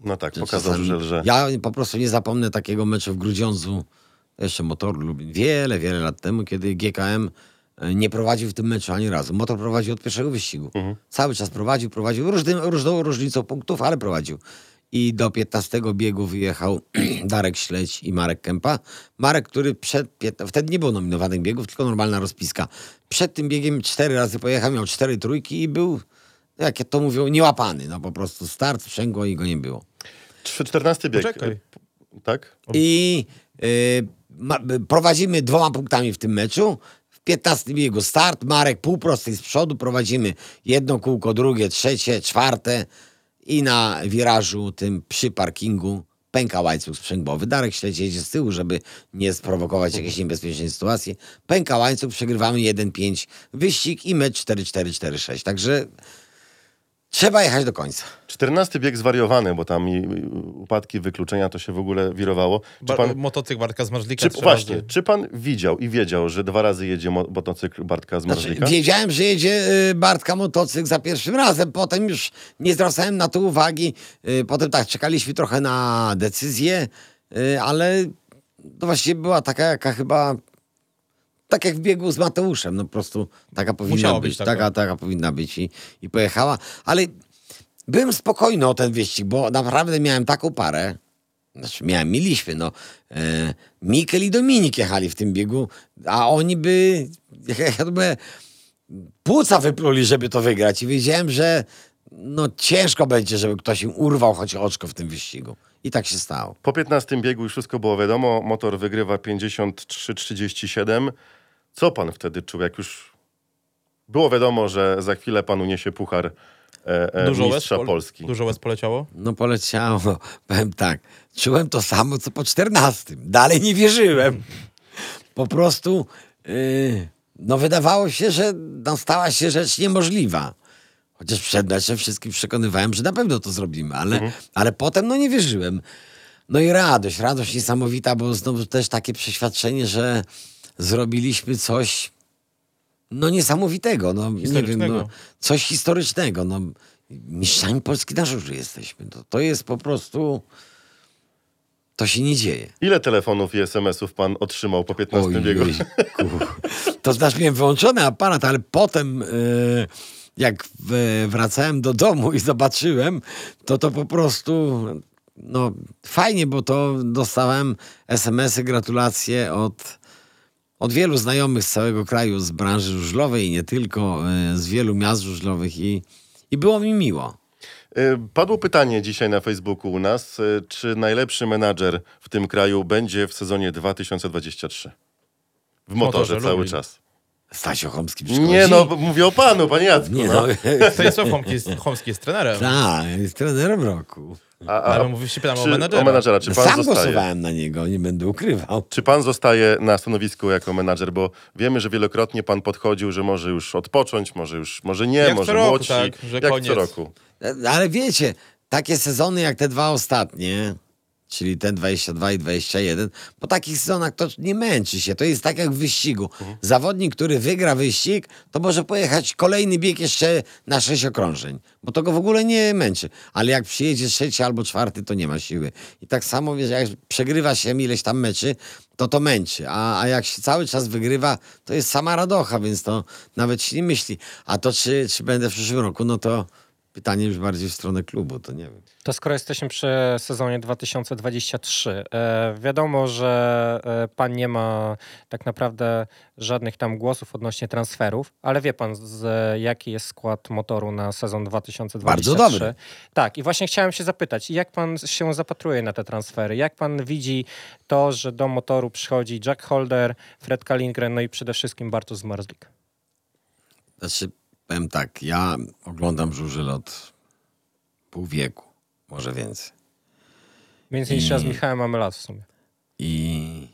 Speaker 2: No tak, pokazał że...
Speaker 5: Ja po prostu nie zapomnę takiego meczu w Grudziądzu, jeszcze Motor Lublin, wiele, wiele lat temu, kiedy GKM e, nie prowadził w tym meczu ani razu. Motor prowadził od pierwszego wyścigu.
Speaker 2: Mhm.
Speaker 5: Cały czas prowadził, prowadził różnym, różną różnicą punktów, ale prowadził. I do 15 biegu wyjechał Darek Śledź i Marek Kępa. Marek, który przed, wtedy nie było nominowanych biegów, tylko normalna rozpiska. Przed tym biegiem cztery razy pojechał, miał cztery trójki i był, jak to mówią, niełapany. No po prostu start, sprzęgło i go nie było.
Speaker 2: 14 bieg.
Speaker 4: Poczekaj.
Speaker 2: E, Tak?
Speaker 5: I y, ma, y, prowadzimy dwoma punktami w tym meczu. W 15 biegu start, Marek półprosty z przodu, prowadzimy jedno kółko, drugie, trzecie, czwarte i na wirażu tym przy parkingu pęka łańcuch sprzęgłowy. Darek śledzi jedzie z tyłu, żeby nie sprowokować jakiejś niebezpiecznej sytuacji. Pęka łańcuch, przegrywamy 1-5 wyścig i mecz 4-4-4-6. Także Trzeba jechać do końca.
Speaker 2: 14 bieg zwariowany, bo tam i upadki, wykluczenia to się w ogóle wirowało. Czy pan,
Speaker 4: Motocykl Bartka z Marzlika
Speaker 2: czy, właśnie,
Speaker 4: razy.
Speaker 2: czy pan widział i wiedział, że dwa razy jedzie mo- motocykl Bartka z
Speaker 5: Znaczy,
Speaker 2: Marzlika?
Speaker 5: wiedziałem, że jedzie y, Bartka motocykl za pierwszym razem, potem już nie zwracałem na to uwagi. Y, Potem tak, czekaliśmy trochę na decyzję, y, ale to właściwie była taka, jaka chyba. Tak jak w biegu z Mateuszem, no po prostu taka powinna
Speaker 4: Musiało
Speaker 5: być.
Speaker 4: być taka.
Speaker 5: taka, taka powinna być i, i pojechała. Ale byłem spokojny o ten wyścig, bo naprawdę miałem taką parę. Znaczy miałem, mieliśmy, no. E, Mikel i Dominik jechali w tym biegu, a oni by, ja to by płuca wypluli, żeby to wygrać i wiedziałem, że no ciężko będzie, żeby ktoś im urwał choć oczko w tym wyścigu. I tak się stało.
Speaker 2: Po 15 biegu już wszystko było wiadomo. Motor wygrywa 53-37. Co pan wtedy czuł, jak już było wiadomo, że za chwilę panu niesie puchar e, e,
Speaker 4: Dużo
Speaker 2: mistrza
Speaker 4: pol-
Speaker 2: Polski?
Speaker 4: dużo łez poleciało?
Speaker 5: No poleciało, powiem tak, czułem to samo, co po 14. Dalej nie wierzyłem. Po prostu, yy, no wydawało się, że no, stała się rzecz niemożliwa. Chociaż przed meczem wszystkich przekonywałem, że na pewno to zrobimy, ale, ale potem no nie wierzyłem. No i radość, radość niesamowita, bo znowu też takie przeświadczenie, że zrobiliśmy coś no niesamowitego, no nie wiem, no, coś historycznego. No, mistrzami Polski na żużlu jesteśmy. To, to jest po prostu, to się nie dzieje.
Speaker 2: Ile telefonów i SMS-ów pan otrzymał po 15 biegu?
Speaker 5: Ojejku. To znaczy miałem wyłączony aparat, ale potem yy, jak w, wracałem do domu i zobaczyłem, to to po prostu no fajnie, bo to dostałem SMS-y, gratulacje od, od wielu znajomych z całego kraju, z branży żużlowej i nie tylko, yy, z wielu miast żużlowych i, i było mi miło.
Speaker 2: E, Padło pytanie dzisiaj na Facebooku u nas, e, czy najlepszy menadżer w tym kraju będzie w sezonie 2023? W motorze
Speaker 4: motorze,
Speaker 2: cały
Speaker 4: lubi.
Speaker 2: czas.
Speaker 5: Stasio Chomski przychodzi.
Speaker 2: Nie no, mówię o panu, panie Jacku.
Speaker 5: Nie
Speaker 2: no.
Speaker 5: no.
Speaker 4: Stanisław Chomski jest, Chomski jest trenerem.
Speaker 5: Tak, jest trenerem roku.
Speaker 2: A, a,
Speaker 4: Ale mówisz, się pytam o
Speaker 2: czy,
Speaker 4: menadżera.
Speaker 2: o menadżera, czy pan
Speaker 5: Sam
Speaker 2: zostaje?
Speaker 5: głosowałem na niego, nie będę ukrywał.
Speaker 2: Czy pan zostaje na stanowisku jako menadżer? Bo wiemy, że wielokrotnie pan podchodził, że może już odpocząć, może już, może nie,
Speaker 4: Jak
Speaker 2: może
Speaker 4: co roku,
Speaker 2: młodsi.
Speaker 4: tak,
Speaker 2: jak
Speaker 4: koniec.
Speaker 2: co roku.
Speaker 5: Ale wiecie, takie sezony jak te dwa ostatnie, czyli ten 22 i 21, po takich sezonach to nie męczy się. To jest tak jak w wyścigu. Zawodnik, który wygra wyścig, to może pojechać kolejny bieg jeszcze na sześć okrążeń, bo to go w ogóle nie męczy. Ale jak przyjedzie trzeci albo czwarty, to nie ma siły. I tak samo, wiesz, jak przegrywa się ileś tam meczy, to to męczy. A, a jak się cały czas wygrywa, to jest sama radocha, więc to nawet się nie myśli. A to czy, czy będę w przyszłym roku, no to pytanie już bardziej w stronę klubu, to nie wiem.
Speaker 3: To skoro jesteśmy przy sezonie 2023, e, wiadomo, że e, pan nie ma tak naprawdę żadnych tam głosów odnośnie transferów, ale wie pan, z, jaki jest skład motoru na sezon 2023?
Speaker 5: Bardzo dobry.
Speaker 3: Tak, i właśnie chciałem się zapytać, jak pan się zapatruje na te transfery? Jak pan widzi to, że do motoru przychodzi Jack Holder, Fred Kalingren, no i przede wszystkim Bartosz Zmarzlik?
Speaker 5: Znaczy, powiem tak, ja oglądam żużel od pół wieku, może więcej.
Speaker 3: Więcej niż ja z Michałem mamy lat w sumie.
Speaker 5: I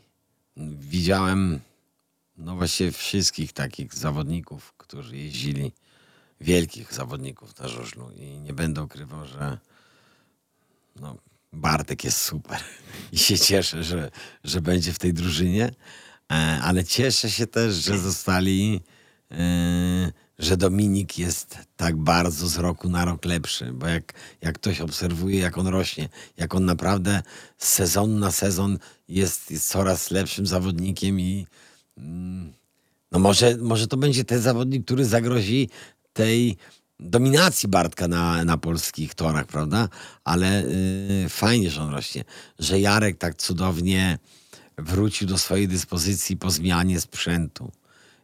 Speaker 5: widziałem no właśnie wszystkich takich zawodników, którzy jeździli, wielkich zawodników na żużlu i nie będę ukrywał, że no, Bartek jest super i się cieszę, że, że będzie w tej drużynie, e, ale cieszę się też, że zostali, e, że Dominik jest tak bardzo z roku na rok lepszy, bo jak, jak ktoś obserwuje, jak on rośnie, jak on naprawdę z sezonu na sezon jest, jest coraz lepszym zawodnikiem i mm, no może, może to będzie ten zawodnik, który zagrozi tej dominacji Bartka na, na polskich torach, prawda? Ale yy, fajnie, że on rośnie. Że Jarek tak cudownie wrócił do swojej dyspozycji po zmianie sprzętu.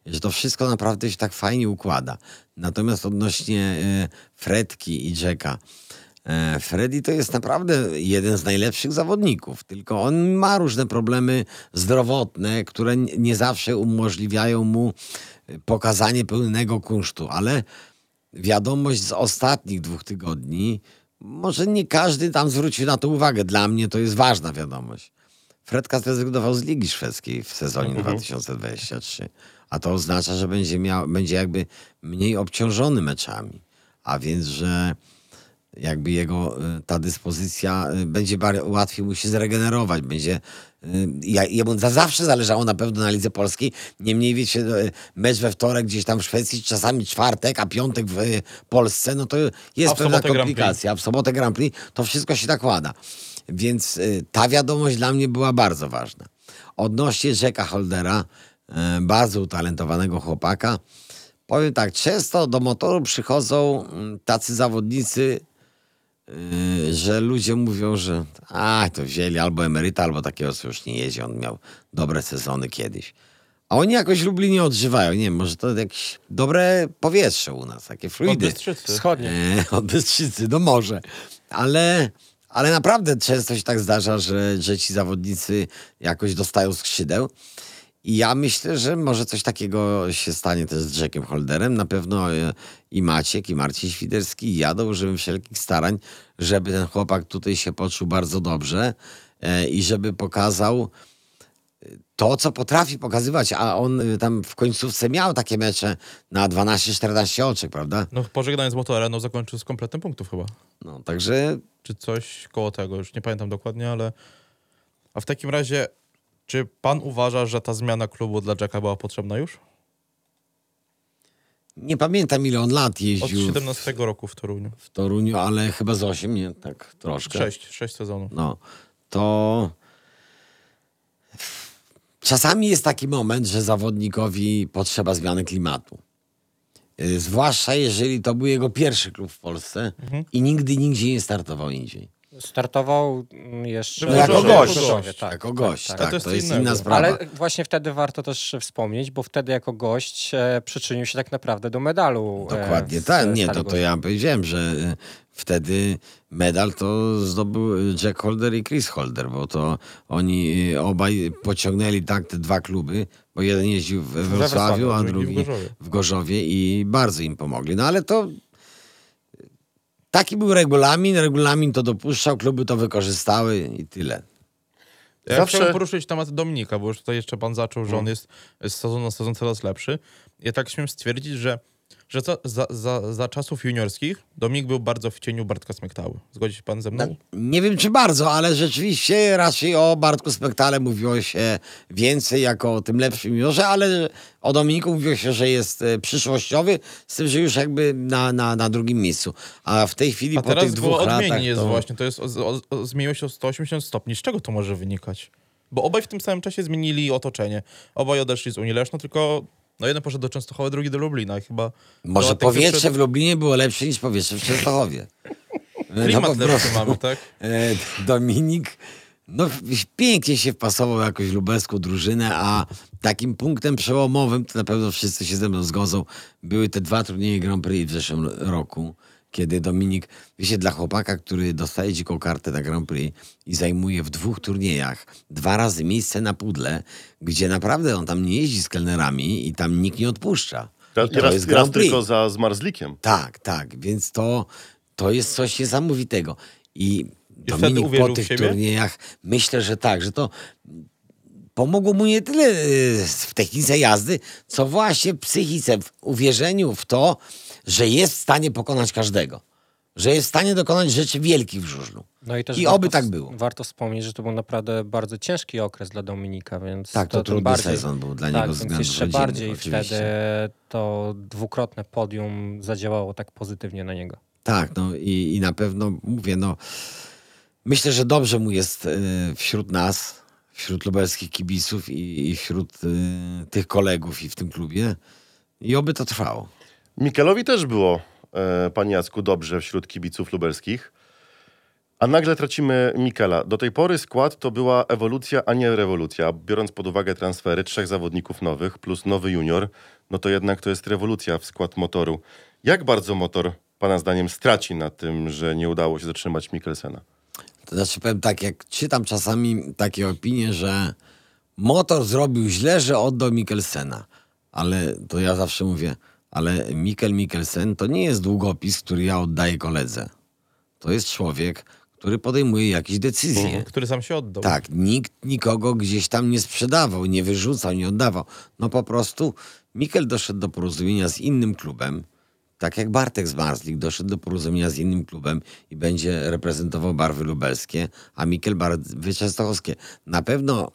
Speaker 5: Że to wszystko naprawdę się tak fajnie układa. Natomiast odnośnie yy, Fredki i Jacka, E, Freddy to jest naprawdę jeden z najlepszych zawodników, tylko on ma różne problemy zdrowotne, które nie zawsze umożliwiają mu e, pokazanie pełnego kunsztu, ale wiadomość z ostatnich dwóch tygodni, może nie każdy tam zwrócił na to uwagę, dla mnie to jest ważna wiadomość. Fredka zrezygnował z Ligi Szwedzkiej w sezonie 2023, a to oznacza, że będzie, miał, będzie jakby mniej obciążony meczami. A więc, że jakby jego y, ta dyspozycja y, będzie łatwiej mu się zregenerować, będzie y, ja, jemu za zawsze zależało na pewno na lidze polskiej. Niemniej wiecie, mecz we wtorek gdzieś tam w Szwecji, czasami czwartek, a piątek w Polsce, no to jest pewna komplikacja. A w sobotę Grand Prix to wszystko się nakłada. Więc ta wiadomość dla mnie była bardzo ważna. Odnośnie Jacka Holdera, bardzo utalentowanego chłopaka, powiem tak, często do motoru przychodzą mm, tacy zawodnicy, y, że ludzie mówią, że a, to wzięli albo emeryta, albo takiego, co już nie jedzie, on miał dobre sezony kiedyś. A oni jakoś w Lublinie odżywają. Nie wiem, może to jakieś dobre powietrze u nas, takie
Speaker 4: Od
Speaker 5: fluidy.
Speaker 4: Bystrzycy.
Speaker 3: Wschodnie.
Speaker 5: E, od Bystrzycy, no może. Ale, ale naprawdę często się tak zdarza, że, że ci zawodnicy jakoś dostają skrzydeł. I ja myślę, że może coś takiego się stanie też z Jackiem Holderem. Na pewno e, i Maciek, i Marcin Świderski jadą, użyłem wszelkich starań, żeby ten chłopak tutaj się poczuł bardzo dobrze e, i żeby pokazał to, co potrafi pokazywać. A on e, tam w końcówce miał takie mecze na 12-14 oczek, prawda?
Speaker 4: No pożegnanie z motorem, no zakończył z kompletem punktów chyba.
Speaker 5: No, także
Speaker 4: Czy coś koło tego, już nie pamiętam dokładnie, ale... A w takim razie, czy pan uważa, że ta zmiana klubu dla Jacka była potrzebna już?
Speaker 5: nie pamiętam ile on lat
Speaker 4: Od
Speaker 5: jeździł w,
Speaker 4: 17 roku w Toruniu.
Speaker 5: w Toruniu, ale chyba z 8, nie? Tak troszkę.
Speaker 4: Sześć, sześć sezonów.
Speaker 5: No, to czasami jest taki moment, że zawodnikowi potrzeba zmiany klimatu. Y, Zwłaszcza jeżeli to był jego pierwszy klub w Polsce
Speaker 4: Mhm.
Speaker 5: i nigdy nigdzie nie startował indziej.
Speaker 3: Startował mm, jeszcze...
Speaker 4: No, jako
Speaker 3: w
Speaker 4: gość.
Speaker 3: Gorzowie, tak.
Speaker 5: jako gość, tak,
Speaker 4: Ale to
Speaker 5: to
Speaker 4: jest
Speaker 5: jest,
Speaker 4: co innego.
Speaker 5: inna sprawa.
Speaker 3: Ale właśnie wtedy warto też wspomnieć, bo wtedy jako gość e, przyczynił się tak naprawdę do medalu. e,
Speaker 5: Dokładnie, tak. Nie, to, to ja powiedziałem, że y, wtedy medal to zdobył Jack Holder i Chris Holder, bo to oni obaj pociągnęli tak te dwa kluby, bo jeden jeździł w Wrocławiu, a
Speaker 4: drugi w Gorzowie
Speaker 5: i bardzo im pomogli. No ale to taki był regulamin, regulamin to dopuszczał, kluby to wykorzystały i tyle.
Speaker 4: Ja
Speaker 2: Zawsze-
Speaker 4: chciałem poruszyć temat Dominika, bo już tutaj jeszcze pan zaczął, że on jest z sezonu na sezon coraz lepszy. Ja tak śmiem stwierdzić, że, że za, za, za, za czasów juniorskich Dominik był bardzo w cieniu Bartka Smektały. Zgodzi się pan ze mną?
Speaker 5: Nie wiem czy bardzo, ale rzeczywiście raczej o Bartku Spektale mówiło się więcej jako o tym lepszym juniorze, ale o Dominiku mówiło się, że jest e, przyszłościowy, z tym, że już jakby na, na, na drugim miejscu. A w tej chwili
Speaker 4: A
Speaker 5: po tych
Speaker 4: teraz
Speaker 5: dwóch
Speaker 4: było
Speaker 5: latach
Speaker 4: jest
Speaker 5: to...
Speaker 4: właśnie, to jest o, o, zmieniło się o 180 stopni. Z czego to może wynikać? Bo obaj w tym samym czasie zmienili otoczenie. Obaj odeszli z Unii Leszno, tylko no jeden poszedł do Częstochowy, drugi do Lublina. Chyba
Speaker 5: Może powietrze w Lublinie było lepsze niż powietrze w Częstochowie. No
Speaker 4: Klimat
Speaker 5: po
Speaker 4: lepszy mamy, tak?
Speaker 5: E, Dominik no, pięknie się wpasował w jakąś lubelską drużynę, a takim punktem przełomowym, to na pewno wszyscy się ze mną zgodzą, były te dwa turnieje Grand Prix w zeszłym roku, kiedy Dominik, wiecie, dla chłopaka, który dostaje dziką kartę na Grand Prix i zajmuje w dwóch turniejach dwa razy miejsce na pudle, gdzie naprawdę on tam nie jeździ z kelnerami i tam nikt nie odpuszcza.
Speaker 2: Raz,
Speaker 5: I to jest Grand Prix.
Speaker 2: tylko za Zmarzlikiem.
Speaker 5: Tak, tak, więc to, to jest coś niesamowitego. I Dominik po tych turniejach, myślę, że tak, że to pomogło mu nie tyle y, w technice jazdy, co właśnie w psychice, w uwierzeniu w to, że jest w stanie pokonać każdego. Że jest w stanie dokonać rzeczy wielkich w żużlu.
Speaker 3: No i też
Speaker 5: I
Speaker 3: warto,
Speaker 5: oby tak było.
Speaker 3: Warto wspomnieć, że to był naprawdę bardzo ciężki okres dla Dominika, więc
Speaker 5: Tak, to
Speaker 3: tym
Speaker 5: trudny
Speaker 3: bardziej,
Speaker 5: sezon był dla
Speaker 3: tak,
Speaker 5: niego
Speaker 3: więc
Speaker 5: względów
Speaker 3: jeszcze
Speaker 5: rodzinnych
Speaker 3: bardziej
Speaker 5: oczywiście.
Speaker 3: wtedy to dwukrotne podium zadziałało tak pozytywnie na niego.
Speaker 5: Tak, no i, i na pewno mówię, no myślę, że dobrze mu jest y, wśród nas, wśród lubelskich kibiców i, i wśród y, tych kolegów i w tym klubie i oby to trwało.
Speaker 2: Mikelowi też było, e, panie Jacku, dobrze wśród kibiców lubelskich. A nagle tracimy Mikela. Do tej pory skład to była ewolucja, a nie rewolucja. Biorąc pod uwagę transfery trzech zawodników nowych plus nowy junior, no to jednak to jest rewolucja w skład motoru. Jak bardzo motor, pana zdaniem, straci na tym, że nie udało się zatrzymać Mikkelsena?
Speaker 5: To znaczy powiem tak, jak czytam czasami takie opinie, że motor zrobił źle, że oddał Mikkelsena. Ale to ja zawsze mówię, ale Mikkel Mikkelsen to nie jest długopis, który ja oddaję koledze. To jest człowiek, który podejmuje jakieś decyzje.
Speaker 4: Który sam się oddał.
Speaker 5: Tak, nikt nikogo gdzieś tam nie sprzedawał, nie wyrzucał, nie oddawał. No po prostu Mikel doszedł do porozumienia z innym klubem, tak jak Bartek z Marslik doszedł do porozumienia z innym klubem i będzie reprezentował barwy lubelskie, a Mikel barwy częstochowskie. Na pewno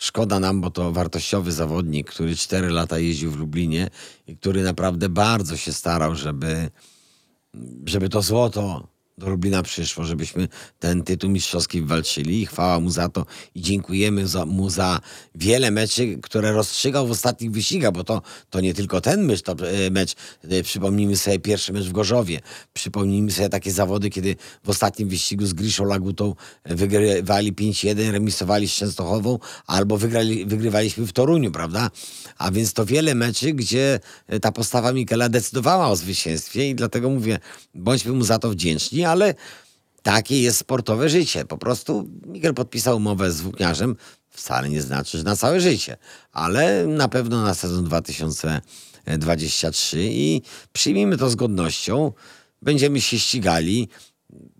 Speaker 5: szkoda nam, bo to wartościowy zawodnik, który 4 lata jeździł w Lublinie i który naprawdę bardzo się starał, żeby, żeby to złoto do Lublina przyszło, żebyśmy ten tytuł mistrzowski walczyli i chwała mu za to i dziękujemy za, mu za wiele meczy, które rozstrzygał w ostatnich wyścigach, bo to, to nie tylko ten mecz, to e, mecz, e, przypomnijmy sobie pierwszy mecz w Gorzowie, przypomnijmy sobie takie zawody, kiedy w ostatnim wyścigu z Griszą Lagutą e, wygrywali 5-1, remisowali z Częstochową, albo wygrali, wygrywaliśmy w Toruniu, prawda? A więc to wiele meczy, gdzie ta postawa Mikela decydowała o zwycięstwie i dlatego mówię, bądźmy mu za to wdzięczni, ale takie jest sportowe życie. Po prostu Miguel podpisał umowę z włókniarzem. Wcale nie znaczy, że na całe życie, ale na pewno na sezon 2023 i przyjmijmy to z godnością. Będziemy się ścigali.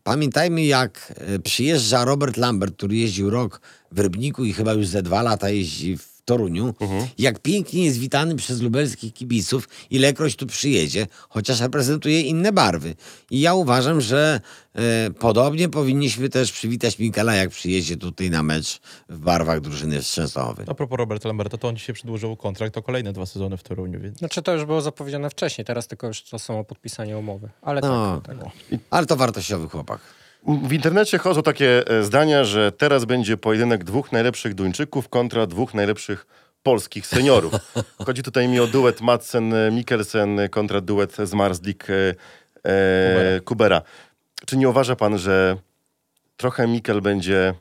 Speaker 5: Pamiętajmy, jak e, przyjeżdża Robert Lambert, który jeździł rok w Rybniku i chyba już ze dwa lata jeździ w Toruniu. Jak pięknie jest witany przez lubelskich kibiców, ilekroć tu przyjedzie, chociaż reprezentuje inne barwy. I ja uważam, że e, podobnie powinniśmy też przywitać Mikala, jak przyjedzie tutaj na mecz w barwach drużyny Częstochowy.
Speaker 4: A propos Roberta Lamberta, to on dzisiaj przedłużył kontrakt o kolejne dwa sezony w Toruniu, więc
Speaker 3: Znaczy to już było zapowiedziane wcześniej, teraz tylko już to samo podpisanie umowy. Ale
Speaker 5: No,
Speaker 3: tak, tak.
Speaker 5: Ale to wartościowy chłopak.
Speaker 2: W internecie chodzą takie e, zdania, że teraz będzie pojedynek dwóch najlepszych Duńczyków kontra dwóch najlepszych polskich seniorów. Chodzi tutaj mi o duet Madsen-Mikkelsen kontra duet z Marsdik e, e, Kubera. Czy nie uważa pan, że trochę Mikkel będzie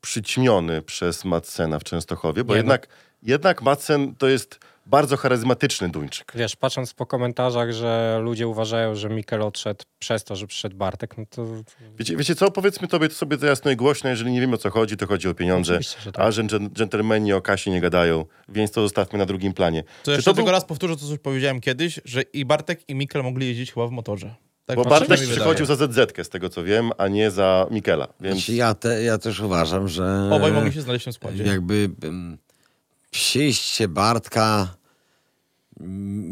Speaker 2: przyćmiony przez Madsena w Częstochowie? Bo
Speaker 3: Nie, no.
Speaker 2: jednak, jednak Madsen to jest bardzo charyzmatyczny Duńczyk.
Speaker 3: Wiesz, patrząc po komentarzach, że ludzie uważają, że Mikel odszedł przez to, że przyszedł Bartek, no to
Speaker 2: Wiecie, wiecie co? Powiedzmy tobie to sobie to jasno i głośno, jeżeli nie wiemy o co chodzi, to chodzi o pieniądze.
Speaker 3: Oczywiście, że tak.
Speaker 2: A że dżen- dżentelmeni o kasie nie gadają, więc to zostawmy na drugim planie.
Speaker 4: To jeszcze tylko raz powtórzę to, co powiedziałem kiedyś, że i Bartek, i Mikkel mogli jeździć chyba w motorze. Tak
Speaker 2: Bo Bartek przychodził za ZZ, z tego co wiem, a nie za Mikela. Więc
Speaker 5: Znaczy, ja, te, ja też uważam, że
Speaker 4: Obaj mogli się znaleźć w tym składzie.
Speaker 5: jakby um, przyjście Bartka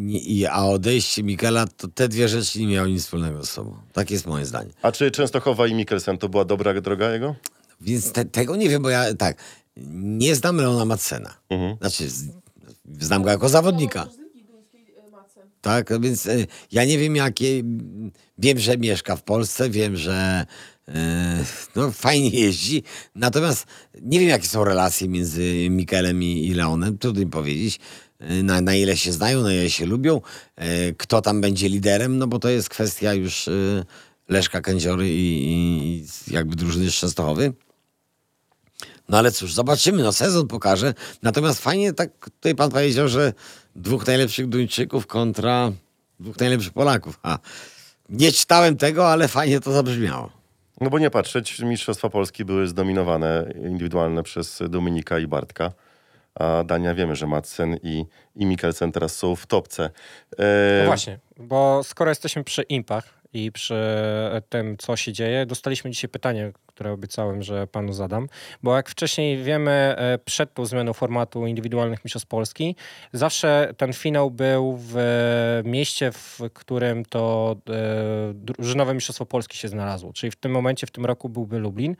Speaker 5: i- a odejście Mikela, to te dwie rzeczy nie miały nic wspólnego z sobą. Tak jest moje zdanie.
Speaker 2: A czy Częstochowa i Mikkelsen to była dobra droga jego?
Speaker 5: Więc te, tego nie wiem, bo ja tak, nie znam Leona Madsena.
Speaker 2: Mhm.
Speaker 5: Znaczy, z, znam go jako zawodnika. Tak, no więc e, ja nie wiem jakie. Wiem, że mieszka w Polsce, wiem, że e, no, fajnie jeździ. Natomiast nie wiem, jakie są relacje między Mikelem i, Leonem. Trudno mi powiedzieć. e, Na, na ile się znają, na ile się lubią, e, kto tam będzie liderem, no bo to jest kwestia już Leszka Kędziory i, i, i jakby drużyny z Częstochowy. No ale cóż, zobaczymy, no sezon pokaże. Natomiast fajnie tak tutaj pan powiedział, że dwóch najlepszych Duńczyków kontra dwóch najlepszych Polaków. A, nie czytałem tego, ale fajnie to zabrzmiało.
Speaker 2: No bo nie patrzeć, Mistrzostwa Polski były zdominowane indywidualne przez Dominika i Bartka. A Dania wiemy, że Madsen i, i Mikkelsen teraz są w topce. E,
Speaker 3: No właśnie, bo skoro jesteśmy przy impach i przy tym, co się dzieje, dostaliśmy dzisiaj pytanie, które obiecałem, że panu zadam, bo jak wcześniej wiemy, e, przed tą zmianą formatu indywidualnych mistrzostw Polski, zawsze ten finał był w mieście, w którym to e, drużynowe mistrzostwo Polski się znalazło, czyli w tym momencie, w tym roku byłby Lublin.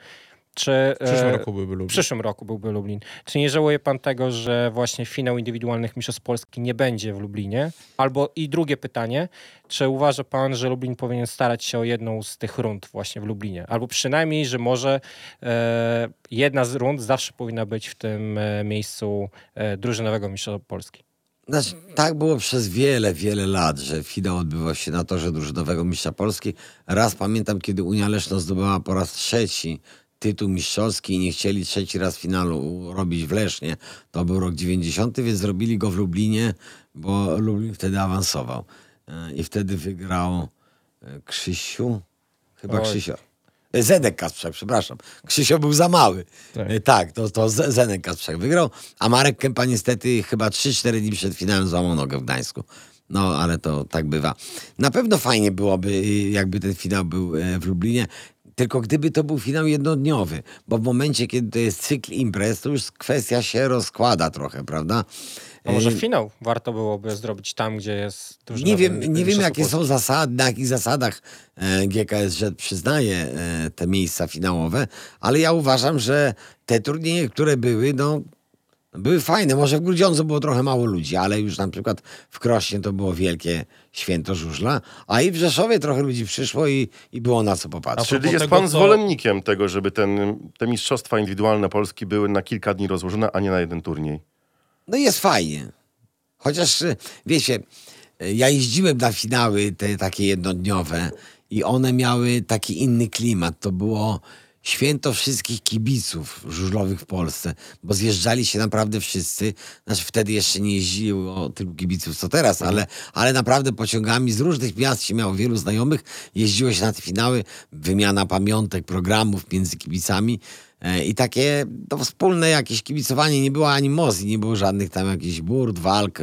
Speaker 3: Czy,
Speaker 4: W przyszłym
Speaker 3: e,
Speaker 4: roku byłby
Speaker 3: w
Speaker 4: Lublin.
Speaker 3: przyszłym roku byłby Lublin. Czy nie żałuje pan tego, że właśnie finał indywidualnych mistrzostw Polski nie będzie w Lublinie? Albo i drugie pytanie, czy uważa pan, że Lublin powinien starać się o jedną z tych rund właśnie w Lublinie? Albo przynajmniej, że może e, jedna z rund zawsze powinna być w tym e, miejscu e, drużynowego mistrzostwa Polski.
Speaker 5: Znaczy, tak było przez wiele, wiele lat, że finał odbywał się na torze drużynowego mistrza Polski. Raz pamiętam, kiedy Unia Leszno zdobyła po raz trzeci tytuł mistrzowski i nie chcieli trzeci raz finalu robić w Lesznie. To był rok 90, więc zrobili go w Lublinie, bo Lublin wtedy awansował. E, I wtedy wygrał e, Krzysiu, chyba
Speaker 3: Oj.
Speaker 5: Krzysio. E, Zenek Kasprzak, przepraszam. Krzysio był za mały.
Speaker 4: Tak.
Speaker 5: Tak, to, to Zenek Kasprzak wygrał, a Marek Kępa niestety chyba 3-4 dni przed finałem złamał nogę w Gdańsku. No, ale to tak bywa. Na pewno fajnie byłoby, y, jakby ten finał był w Lublinie. Tylko gdyby to był finał jednodniowy, bo w momencie, kiedy to jest cykl imprez, to już kwestia się rozkłada trochę, prawda?
Speaker 3: A może
Speaker 5: Y,
Speaker 3: finał warto byłoby zrobić tam, gdzie jest dużo
Speaker 5: Nie wiem, nie wiem jakie są zasady, na jakich zasadach e, GKSZ przyznaje e, te miejsca finałowe, ale ja uważam, że te turnieje, które były, no były fajne. Może w Grudziądzu było trochę mało ludzi, ale już na przykład w Krośnie to było wielkie święto żużla, a i w Rzeszowie trochę ludzi przyszło i, i było na co popatrzeć.
Speaker 4: A
Speaker 2: Czyli jest
Speaker 4: tego,
Speaker 2: pan
Speaker 4: co-
Speaker 2: zwolennikiem tego, żeby ten, te mistrzostwa indywidualne Polski były na kilka dni rozłożone, a nie na jeden turniej.
Speaker 5: No jest fajnie. Chociaż, y, wiecie, y, ja jeździłem na finały te takie jednodniowe i one miały taki inny klimat. To było święto wszystkich kibiców żużlowych w Polsce, bo zjeżdżali się naprawdę wszyscy. Znaczy wtedy jeszcze nie jeździło tylu kibiców co teraz, ale, ale naprawdę pociągami z różnych miast się miało wielu znajomych. Jeździło się na te finały, wymiana pamiątek, programów między kibicami. E, I takie to wspólne jakieś kibicowanie, nie było animozji, nie było żadnych tam jakichś burt, walk.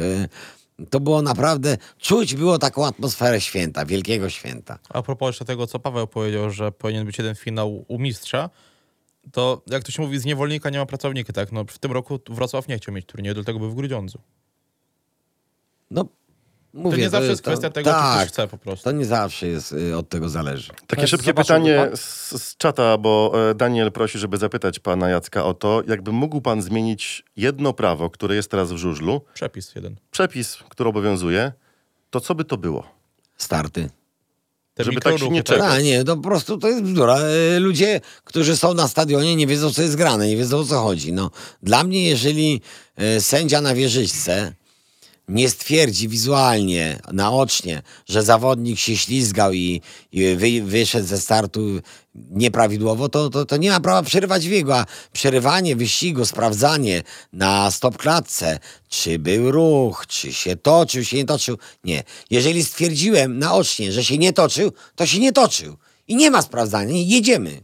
Speaker 5: To było naprawdę, czuć było taką atmosferę święta, wielkiego święta.
Speaker 4: A propos jeszcze tego, co Paweł powiedział, że powinien być jeden finał u mistrza, to jak to się mówi, z niewolnika nie ma pracownika, tak? No w tym roku Wrocław nie chciał mieć turnieju, dlatego był w Grudziądzu.
Speaker 5: No, mówię,
Speaker 4: to nie zawsze jest
Speaker 5: to-
Speaker 4: kwestia tego, czy
Speaker 5: tak,
Speaker 4: ktoś chce po prostu.
Speaker 5: To nie zawsze jest, y, od tego zależy.
Speaker 2: Takie szybkie pytanie
Speaker 3: pan?
Speaker 2: z, z czata, bo e, Daniel prosi, żeby zapytać pana Jacka o to, jakby mógł pan zmienić jedno prawo, które jest teraz w żużlu,
Speaker 4: Przepis jeden.
Speaker 2: przepis, który obowiązuje, to co by to było?
Speaker 5: Starty.
Speaker 4: Te
Speaker 2: Żeby tak się nie czekać.
Speaker 5: A nie, to po prostu to jest bzdura. E, Ludzie, którzy są na stadionie, nie wiedzą, co jest grane, nie wiedzą, o co chodzi. No, dla mnie, jeżeli e, sędzia na wieżyczce nie stwierdzi wizualnie, naocznie, że zawodnik się ślizgał i, i wy, wyszedł ze startu nieprawidłowo, to, to, to nie ma prawa przerywać biegu, a przerywanie wyścigu, sprawdzanie na stopklatce, czy był ruch, czy się toczył, się nie toczył, nie. Jeżeli stwierdziłem naocznie, że się nie toczył, to się nie toczył. I nie ma sprawdzania, jedziemy.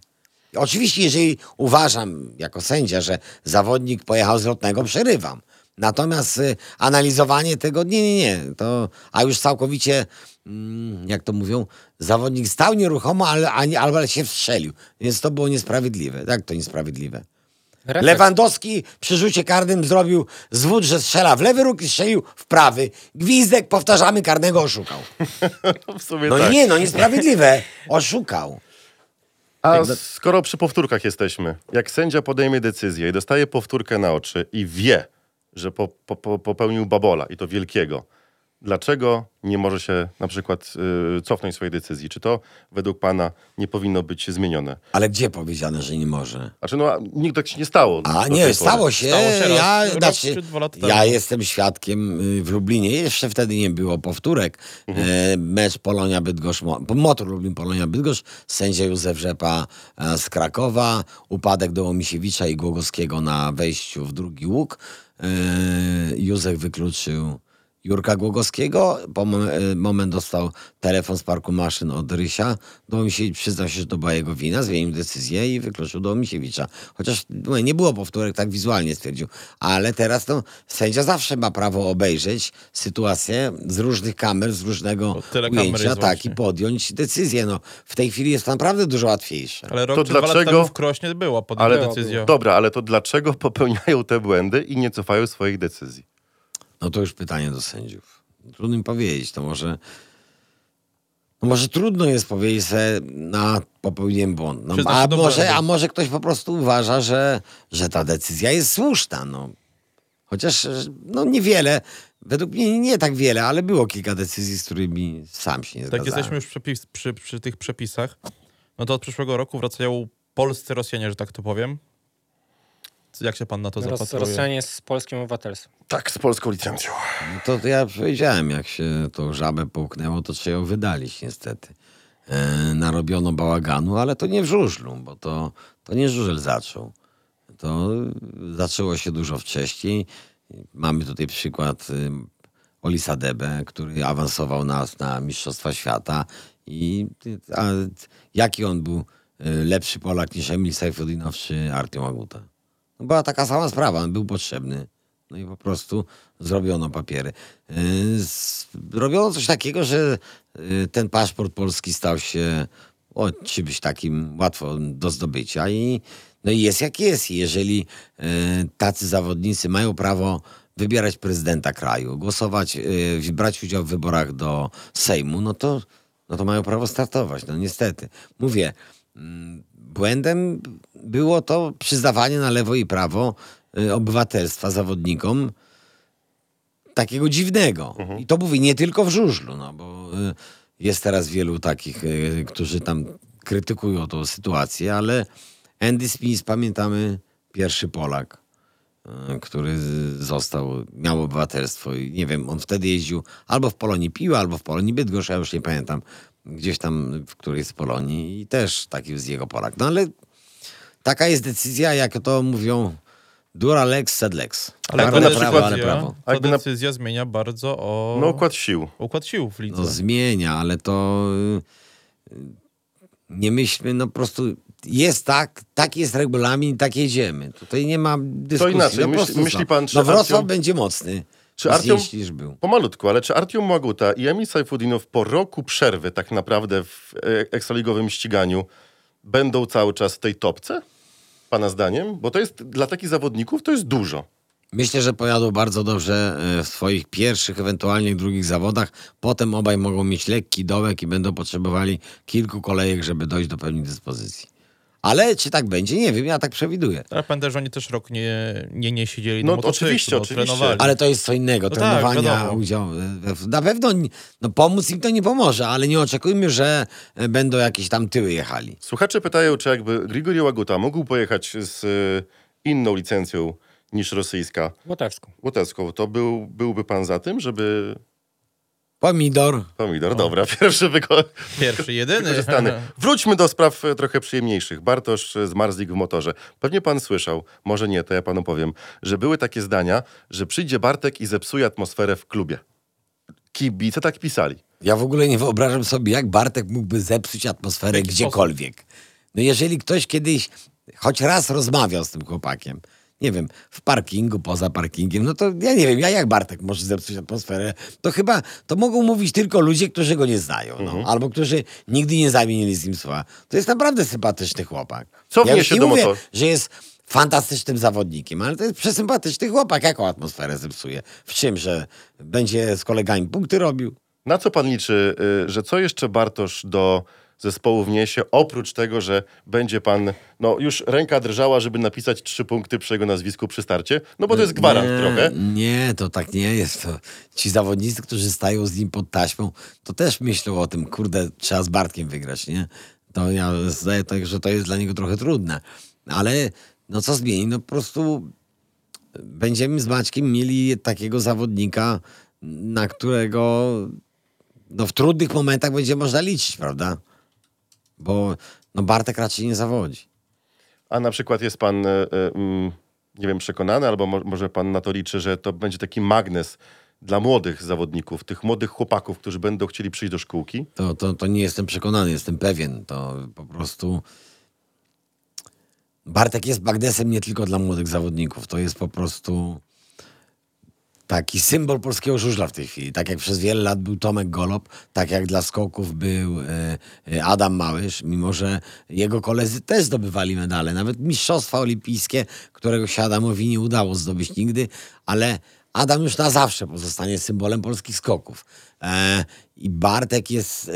Speaker 5: Oczywiście, jeżeli uważam jako sędzia, że zawodnik pojechał z lotnego, przerywam. Natomiast y, analizowanie tego, nie, nie, nie. To, a już całkowicie, mm, jak to mówią, zawodnik stał nieruchomo, ale, albo się wstrzelił. Więc to było niesprawiedliwe. Jak to niesprawiedliwe?
Speaker 3: Refleks.
Speaker 5: Lewandowski przy rzucie karnym zrobił zwód, że strzela w lewy róg i strzelił w prawy. Gwizdek, powtarzamy, karnego oszukał.
Speaker 2: No
Speaker 5: No
Speaker 2: tak.
Speaker 5: nie, no niesprawiedliwe. Oszukał.
Speaker 2: A skoro przy powtórkach jesteśmy, jak sędzia podejmie decyzję i dostaje powtórkę na oczy i wie, że po, po, po, popełnił babola i to wielkiego, dlaczego nie może się na przykład y, cofnąć swojej decyzji? Czy to według pana nie powinno być zmienione?
Speaker 5: Ale gdzie powiedziane, że nie może?
Speaker 2: Znaczy, no, nigdy tak się nie stało.
Speaker 5: A nie, stało się.
Speaker 4: Stało się raz,
Speaker 5: ja,
Speaker 4: rok
Speaker 5: znaczy,
Speaker 4: czy dwa lata
Speaker 5: ja jestem świadkiem y, w Lublinie. Jeszcze wtedy nie było powtórek.
Speaker 2: Mhm.
Speaker 5: E, mecz Polonia Bydgoszcz, Mo- Motor Lublin Polonia Bydgoszcz, sędzia Józef Rzepa e, z Krakowa, upadek do Łomisiewicza i Głogowskiego na wejściu w drugi łuk. E, Józef wykluczył Jurka Głogowskiego. Po e, moment dostał telefon z parku maszyn od Rysia. Dołomisiewicz przyznał się, że to była jego wina, zmienił decyzję i wykluczył Dołomisiewicza. Chociaż mówię, nie było powtórek, tak wizualnie stwierdził. Ale teraz no, sędzia zawsze ma prawo obejrzeć sytuację z różnych kamer, z różnego ujęcia, tak, i podjąć decyzję. No, w tej chwili jest to naprawdę dużo łatwiejsze.
Speaker 4: Ale rok
Speaker 2: To
Speaker 4: czy dwa lata
Speaker 2: dlaczego-
Speaker 4: w Krośnie
Speaker 2: Ale
Speaker 4: decyzja.
Speaker 2: dobra, ale to dlaczego popełniają te błędy i nie cofają swoich decyzji?
Speaker 5: No to już pytanie do sędziów. Trudno im powiedzieć, to może... No może trudno jest powiedzieć sobie, na popełniłem błąd. No, a, może, a może ktoś po prostu uważa, że, że ta decyzja jest słuszna. No. Chociaż no niewiele, według mnie nie tak wiele, ale było kilka decyzji, z którymi sam się nie
Speaker 4: Tak
Speaker 5: zgadzałem.
Speaker 4: jesteśmy już przepis, przy, przy tych przepisach, no to od przyszłego roku wracają polscy Rosjanie, że tak to powiem. Jak się pan na to
Speaker 3: Ros-
Speaker 4: zapatruje?
Speaker 3: Rosjanie z polskim obywatelstwem.
Speaker 2: Tak, z polską licencją.
Speaker 5: No to, to ja powiedziałem, jak się tą żabę połknęło, to trzeba ją wydalić niestety. E, narobiono bałaganu, ale to nie w żużlu, bo to, to nie żużel zaczął. To zaczęło się dużo wcześniej. Mamy tutaj przykład y, Olisa Debe, który awansował nas na Mistrzostwa Świata i a, jaki on był y, lepszy Polak niż Emil Sajfudinow czy Artyom Aguta? No była taka sama sprawa, był potrzebny. No i po prostu zrobiono papiery. Yy, z- Robiono coś takiego, że yy, ten paszport polski stał się o, czymś takim łatwo do zdobycia i no i jest jak jest. Jeżeli yy, tacy zawodnicy mają prawo wybierać prezydenta kraju, głosować, brać udział w wyborach do Sejmu, no to, no to mają prawo startować. No niestety. Mówię, mm, błędem było to przyznawanie na lewo i prawo y, obywatelstwa zawodnikom takiego dziwnego. I to mówię nie tylko w żużlu, no bo y, jest teraz wielu takich, y, którzy tam krytykują tą sytuację, ale Andy Smith, pamiętamy, pierwszy Polak, który został, miał obywatelstwo i nie wiem, on wtedy jeździł albo w Polonii Piła, albo w Polonii Bydgoszcz, ja już nie pamiętam, gdzieś tam w którejś z Polonii i też taki z jego Polak. No ale taka jest decyzja, jak to mówią, dura lex sed lex.
Speaker 4: Ale
Speaker 2: na
Speaker 5: prawo, ale prawo.
Speaker 4: ta decyzja zmienia bardzo o
Speaker 2: No układ sił.
Speaker 4: układ sił w lidze.
Speaker 5: No zmienia, ale to y, nie myślmy, no po prostu jest tak, tak jest regulamin, tak jedziemy. Tutaj nie ma dyskusji.
Speaker 2: inaczej,
Speaker 5: no,
Speaker 2: myśli- myśli pan,
Speaker 5: No Wrocław będzie mocny.
Speaker 2: Czy Artiom-
Speaker 5: niż był.
Speaker 2: Pomalutku, ale czy Artiom Młaguta i Emil Sajfudinow po roku przerwy tak naprawdę w e, ekstraligowym ściganiu będą cały czas w tej topce? Pana zdaniem? Bo to jest dla takich zawodników to jest dużo.
Speaker 5: Myślę, że pojadą bardzo dobrze e, w swoich pierwszych, ewentualnie drugich zawodach. Potem obaj mogą mieć lekki dołek i będą potrzebowali kilku kolejek, żeby dojść do pewnej dyspozycji. Ale czy tak będzie? Nie wiem, ja tak przewiduję.
Speaker 4: Ale pamiętaj, że oni też rok nie, nie, nie siedzieli
Speaker 2: No
Speaker 4: na motocyklu,
Speaker 2: oczywiście,
Speaker 4: no,
Speaker 2: oczywiście.
Speaker 4: trenowali.
Speaker 5: Ale to jest co innego,
Speaker 4: No tak,
Speaker 5: trenowania,
Speaker 4: wiadomo.
Speaker 5: udział. w- Na pewno no, pomóc im to nie pomoże, ale nie oczekujmy, że e, będą jakieś tam tyły jechali.
Speaker 2: Słuchacze pytają, czy jakby Grigori Łaguta mógł pojechać z e, inną licencją niż rosyjska,
Speaker 3: Łotewską.
Speaker 2: łotewską, to był, byłby pan za tym, żeby...
Speaker 5: Pomidor.
Speaker 2: Pomidor, dobra, pierwszy wyko...
Speaker 4: Pierwszy, jedyny.
Speaker 2: wykorzystany. Wróćmy do spraw e, trochę przyjemniejszych. Bartosz e, z Marzlik w motorze. Pewnie pan słyszał, może nie, to ja panu powiem, że były takie zdania, że przyjdzie Bartek i zepsuje atmosferę w klubie. Kibice tak pisali.
Speaker 5: Ja w ogóle nie wyobrażam sobie, jak Bartek mógłby zepsuć atmosferę gdziekolwiek. No jeżeli ktoś kiedyś choć raz rozmawiał z tym chłopakiem, nie wiem, w parkingu, poza parkingiem, no to ja nie wiem, ja jak Bartek może zepsuć atmosferę, to chyba, to mogą mówić tylko ludzie, którzy go nie znają, no,
Speaker 2: Mhm.
Speaker 5: albo którzy nigdy nie zamienili z nim słowa. To jest naprawdę sympatyczny chłopak.
Speaker 2: Co
Speaker 5: ja już
Speaker 2: wniesie
Speaker 5: nie
Speaker 2: do
Speaker 5: mówię, że jest fantastycznym zawodnikiem, ale to jest przesympatyczny chłopak. Jaką atmosferę zepsuje? W czym, że będzie z kolegami punkty robił?
Speaker 2: Na co pan liczy, y, że co jeszcze Bartosz do zespołu wniesie, oprócz tego, że będzie pan, no już ręka drżała, żeby napisać trzy punkty przy jego nazwisku przy starcie? No bo to jest gwarant
Speaker 5: nie,
Speaker 2: trochę.
Speaker 5: Nie, to tak nie jest. To ci zawodnicy, którzy stają z nim pod taśmą, to też myślą o tym, kurde, trzeba z Bartkiem wygrać, nie? To ja zdaję tak, że to jest dla niego trochę trudne. Ale no co zmieni? No po prostu będziemy z Maćkiem mieli takiego zawodnika, na którego no w trudnych momentach będzie można liczyć, prawda? Bo no Bartek raczej nie zawodzi.
Speaker 2: A na przykład jest pan, e, e, mm, nie wiem, przekonany, albo mo- może pan na to liczy, że to będzie taki magnes dla młodych zawodników, tych młodych chłopaków, którzy będą chcieli przyjść do szkółki?
Speaker 5: To, to, to nie jestem przekonany, jestem pewien. To po prostu. Bartek jest magnesem nie tylko dla młodych zawodników. To jest po prostu taki symbol polskiego żużla w tej chwili. Tak jak przez wiele lat był Tomek Golob, tak jak dla skoków był e, e, Adam Małysz, mimo że jego koledzy też zdobywali medale. Nawet Mistrzostwa Olimpijskie, którego się Adamowi nie udało zdobyć nigdy, ale Adam już na zawsze pozostanie symbolem polskich skoków. E, I Bartek jest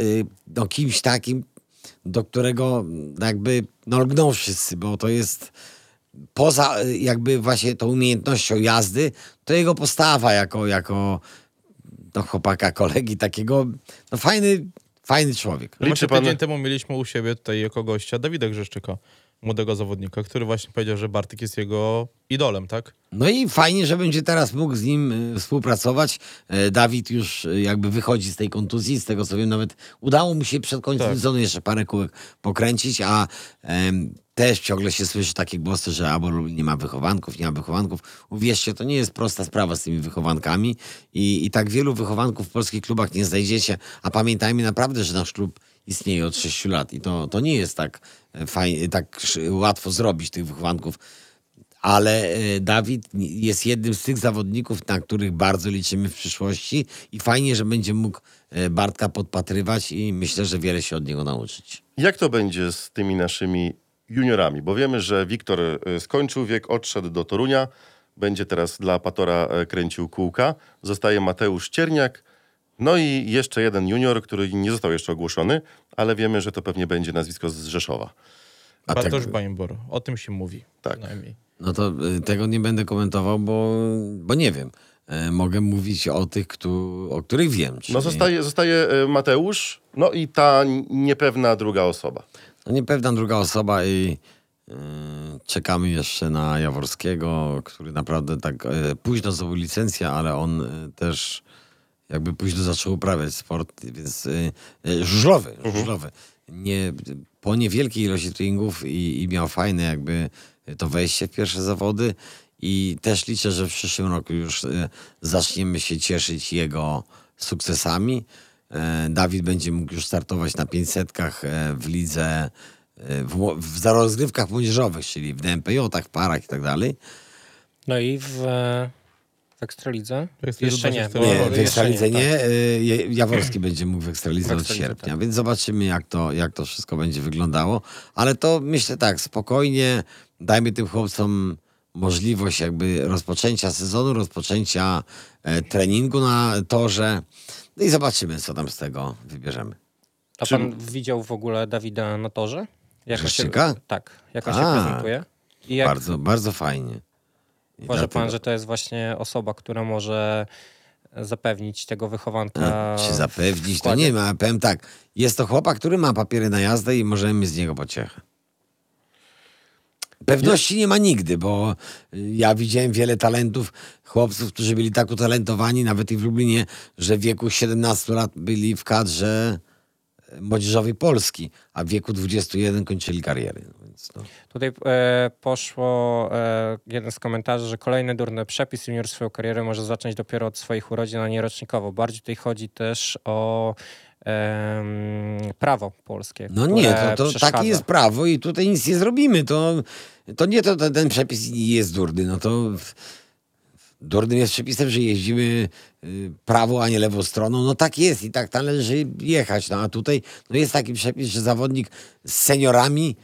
Speaker 5: no, kimś takim, do którego jakby no, lgną wszyscy, bo to jest poza y, jakby właśnie tą umiejętnością jazdy, to jego postawa jako, jako no, chłopaka, kolegi, takiego no, fajny, fajny człowiek.
Speaker 2: Liczy
Speaker 4: Liczy
Speaker 2: pan-
Speaker 4: tydzień temu mieliśmy u siebie tutaj jako gościa Dawida Grzeszczyka, młodego zawodnika, który właśnie powiedział, że Bartek jest jego idolem, tak?
Speaker 5: No i fajnie, że będzie teraz mógł z nim y, współpracować. E, Dawid już y, jakby wychodzi z tej kontuzji, z tego co wiem, nawet udało mu się przed końcem
Speaker 4: Tak.
Speaker 5: sezonu jeszcze parę kółek pokręcić, a em, też ciągle się słyszy takie głosy, że albo nie ma wychowanków, nie ma wychowanków. Uwierzcie, to nie jest prosta sprawa z tymi wychowankami i, i tak wielu wychowanków w polskich klubach nie znajdziecie, a pamiętajmy naprawdę, że nasz klub istnieje od 6 lat i to, to nie jest tak, e, fajnie, tak łatwo zrobić tych wychowanków. Ale e, Dawid jest jednym z tych zawodników, na których bardzo liczymy w przyszłości i fajnie, że będzie mógł e, Bartka podpatrywać i myślę, że wiele się od niego nauczyć.
Speaker 2: Jak to będzie z tymi naszymi juniorami? Bo wiemy, że Wiktor skończył wiek, odszedł do Torunia, będzie teraz dla Patora kręcił kółka. Zostaje Mateusz Cierniak. No i jeszcze jeden junior, który nie został jeszcze ogłoszony, ale wiemy, że to pewnie będzie nazwisko z Rzeszowa.
Speaker 5: A
Speaker 4: Bartosz
Speaker 5: tak-
Speaker 4: Bajmbor. O tym się mówi.
Speaker 2: Tak.
Speaker 5: No to y, tego nie będę komentował, bo, bo nie wiem. E, Mogę mówić o tych, któ- o których wiem. Czyli,
Speaker 2: No zostaje, zostaje e, Mateusz, no i ta niepewna druga osoba.
Speaker 5: No niepewna druga osoba i y, czekamy jeszcze na Jaworskiego, który naprawdę tak e, późno zdobył licencję, ale on też jakby późno zaczął uprawiać sport, więc y, y, żużlowy, żużlowy. Nie, po niewielkiej ilości treningów i, i miał fajne jakby to wejście w pierwsze zawody i też liczę, że w przyszłym roku już y, zaczniemy się cieszyć jego sukcesami. E, Dawid będzie mógł już startować na 500 w lidze, e, w, w za rozgrywkach młodzieżowych, czyli w DMPJ-ach, parach i tak dalej.
Speaker 3: No i w, e, w Ekstralidze? Jeszcze nie.
Speaker 4: 24
Speaker 3: bo-
Speaker 5: Nie, w Ekstralidze
Speaker 3: tak.
Speaker 5: nie. y, Je- Jaworski będzie mógł w Ekstralidze
Speaker 3: W
Speaker 5: od sierpnia,
Speaker 3: tak.
Speaker 5: więc zobaczymy, jak to, jak to wszystko będzie wyglądało. Ale to myślę tak, spokojnie dajmy tym chłopcom możliwość jakby rozpoczęcia sezonu, rozpoczęcia e, treningu na torze. No i zobaczymy, co tam z tego wybierzemy.
Speaker 3: A pan widział w ogóle Dawida na torze? Jak on się,
Speaker 5: Grzeszczyka?
Speaker 3: tak, jak on się prezentuje. I jak
Speaker 5: Bardzo, bardzo fajnie.
Speaker 3: Uważa pan, że to jest właśnie osoba, która może zapewnić tego wychowanka?
Speaker 5: Czy zapewnić, to nie ma. Powiem tak, jest to chłopak, który ma papiery na jazdę i możemy z niego pociechę. Pewności nie ma nigdy, bo y, ja widziałem wiele talentów, chłopców, którzy byli tak utalentowani, nawet i w Lublinie, że w wieku 17 lat byli w kadrze młodzieżowej Polski, a w wieku 21 kończyli kariery. No Więc no.
Speaker 3: Tutaj e, poszło e, jeden z komentarzy, że kolejny durny przepis junior swoją karierę może zacząć dopiero od swoich urodzin, a nie rocznikowo. Bardziej tutaj chodzi też o em, prawo polskie.
Speaker 5: No nie, to, to
Speaker 3: przeszkadza.
Speaker 5: takie jest prawo i tutaj nic nie zrobimy. To, to nie to, to ten przepis jest durny. No to durnym jest przepisem, że jeździmy y, prawo, a nie lewą stroną. No tak jest i tak należy jechać. No a tutaj no jest taki przepis, że zawodnik z seniorami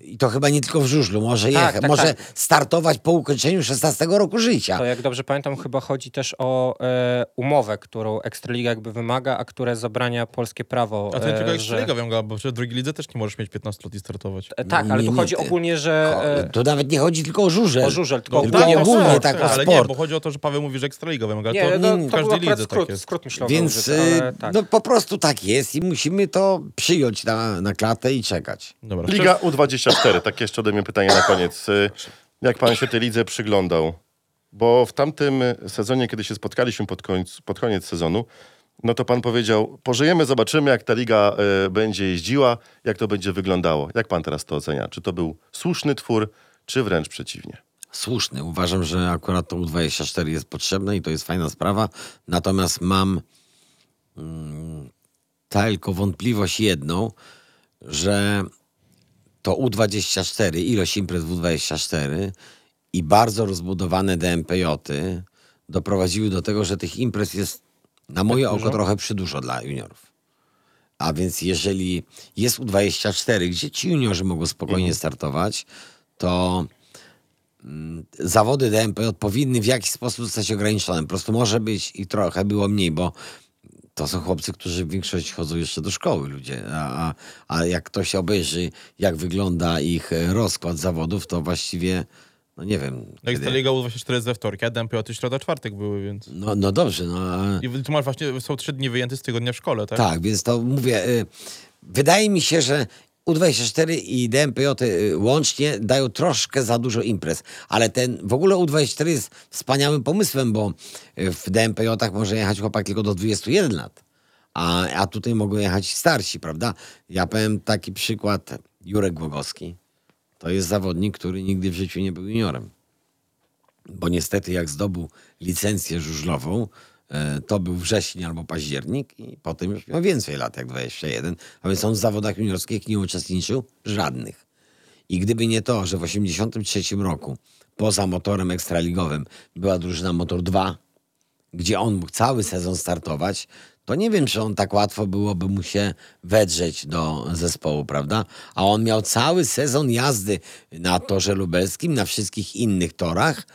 Speaker 5: i to chyba nie tylko w żużlu, może,
Speaker 3: Tak,
Speaker 5: jechać,
Speaker 3: tak,
Speaker 5: może
Speaker 3: tak.
Speaker 5: startować po ukończeniu 16 roku życia.
Speaker 3: To jak dobrze pamiętam, chyba chodzi też o e, umowę, którą Ekstraliga jakby wymaga, a które zabrania polskie prawo.
Speaker 4: A to nie
Speaker 3: e,
Speaker 4: tylko jak
Speaker 3: że-
Speaker 4: wiem, bo w drugiej lidze też nie możesz mieć 15 lat i startować.
Speaker 3: E, Tak, ale
Speaker 5: Nie,
Speaker 3: tu
Speaker 5: nie,
Speaker 3: chodzi
Speaker 5: ty-
Speaker 3: ogólnie, że... e,
Speaker 5: To nawet nie chodzi tylko o żużel.
Speaker 3: O żużel, tylko
Speaker 5: Tylko
Speaker 3: o
Speaker 5: ogólnie tak, o
Speaker 4: ale nie, bo chodzi o to, że Paweł mówi, że Ekstraliga wymaga,
Speaker 3: Nie,
Speaker 4: to
Speaker 3: no, to
Speaker 4: każdej lidze
Speaker 3: skrót,
Speaker 4: tak jest.
Speaker 3: skrót myślowy
Speaker 5: Więc
Speaker 3: ale
Speaker 5: y,
Speaker 3: tak.
Speaker 5: no, po prostu tak jest i musimy to przyjąć na, na klatę i czekać.
Speaker 4: Dobra,
Speaker 2: Liga U24, takie jeszcze ode mnie pytanie na koniec. Y, Jak pan się tej lidze przyglądał? Bo w tamtym sezonie, kiedy się spotkaliśmy pod, końc, pod koniec sezonu, no to pan powiedział, pożyjemy, zobaczymy, jak ta liga y, będzie jeździła, jak to będzie wyglądało. Jak pan teraz to ocenia? Czy to był słuszny twór, czy wręcz przeciwnie?
Speaker 5: Słuszny. Uważam, że akurat to U24 jest potrzebne i to jest fajna sprawa. Natomiast mam mm, tylko wątpliwość jedną, że to U24, ilość imprez w U24 i bardzo rozbudowane DMPJ-y doprowadziły do tego, że tych imprez jest na moje oko trochę przyduszo dla juniorów. A więc jeżeli jest U24, gdzie ci juniorzy mogą spokojnie startować, to mm, zawody DMPJ powinny w jakiś sposób zostać ograniczone. Po prostu może być i trochę było mniej, bo to są chłopcy, którzy w większości chodzą jeszcze do szkoły, ludzie. A, a, a jak ktoś obejrzy, jak wygląda ich e, rozkład zawodów, to właściwie, no nie wiem.
Speaker 4: No
Speaker 5: kiedy-
Speaker 4: Ekstraliga U24 jest we wtorek, a DMP ty środa, czwartek były, więc...
Speaker 5: No, no dobrze, no. a-
Speaker 4: I tu masz właśnie, są trzy dni wyjęte z tygodnia w szkole, tak?
Speaker 5: Tak, więc to mówię, y, wydaje mi się, że U24 i DMPJ y, łącznie dają troszkę za dużo imprez, ale ten w ogóle U24 jest wspaniałym pomysłem, bo y, w DMPJ-ach może jechać chłopak tylko do 21 lat, a, a tutaj mogą jechać starsi, prawda? Ja powiem taki przykład, Jurek Głogowski, to jest zawodnik, który nigdy w życiu nie był juniorem. Bo niestety jak zdobył licencję żużlową, to był wrzesień albo październik i potem już miał więcej lat jak 21, a więc on w zawodach juniorskich nie uczestniczył żadnych. I gdyby nie to, że w 83 roku poza motorem ekstraligowym była drużyna Motor 2, gdzie on mógł cały sezon startować, to nie wiem, czy on tak łatwo byłoby mu się wedrzeć do zespołu, prawda? A on miał cały sezon jazdy na torze lubelskim, na wszystkich innych torach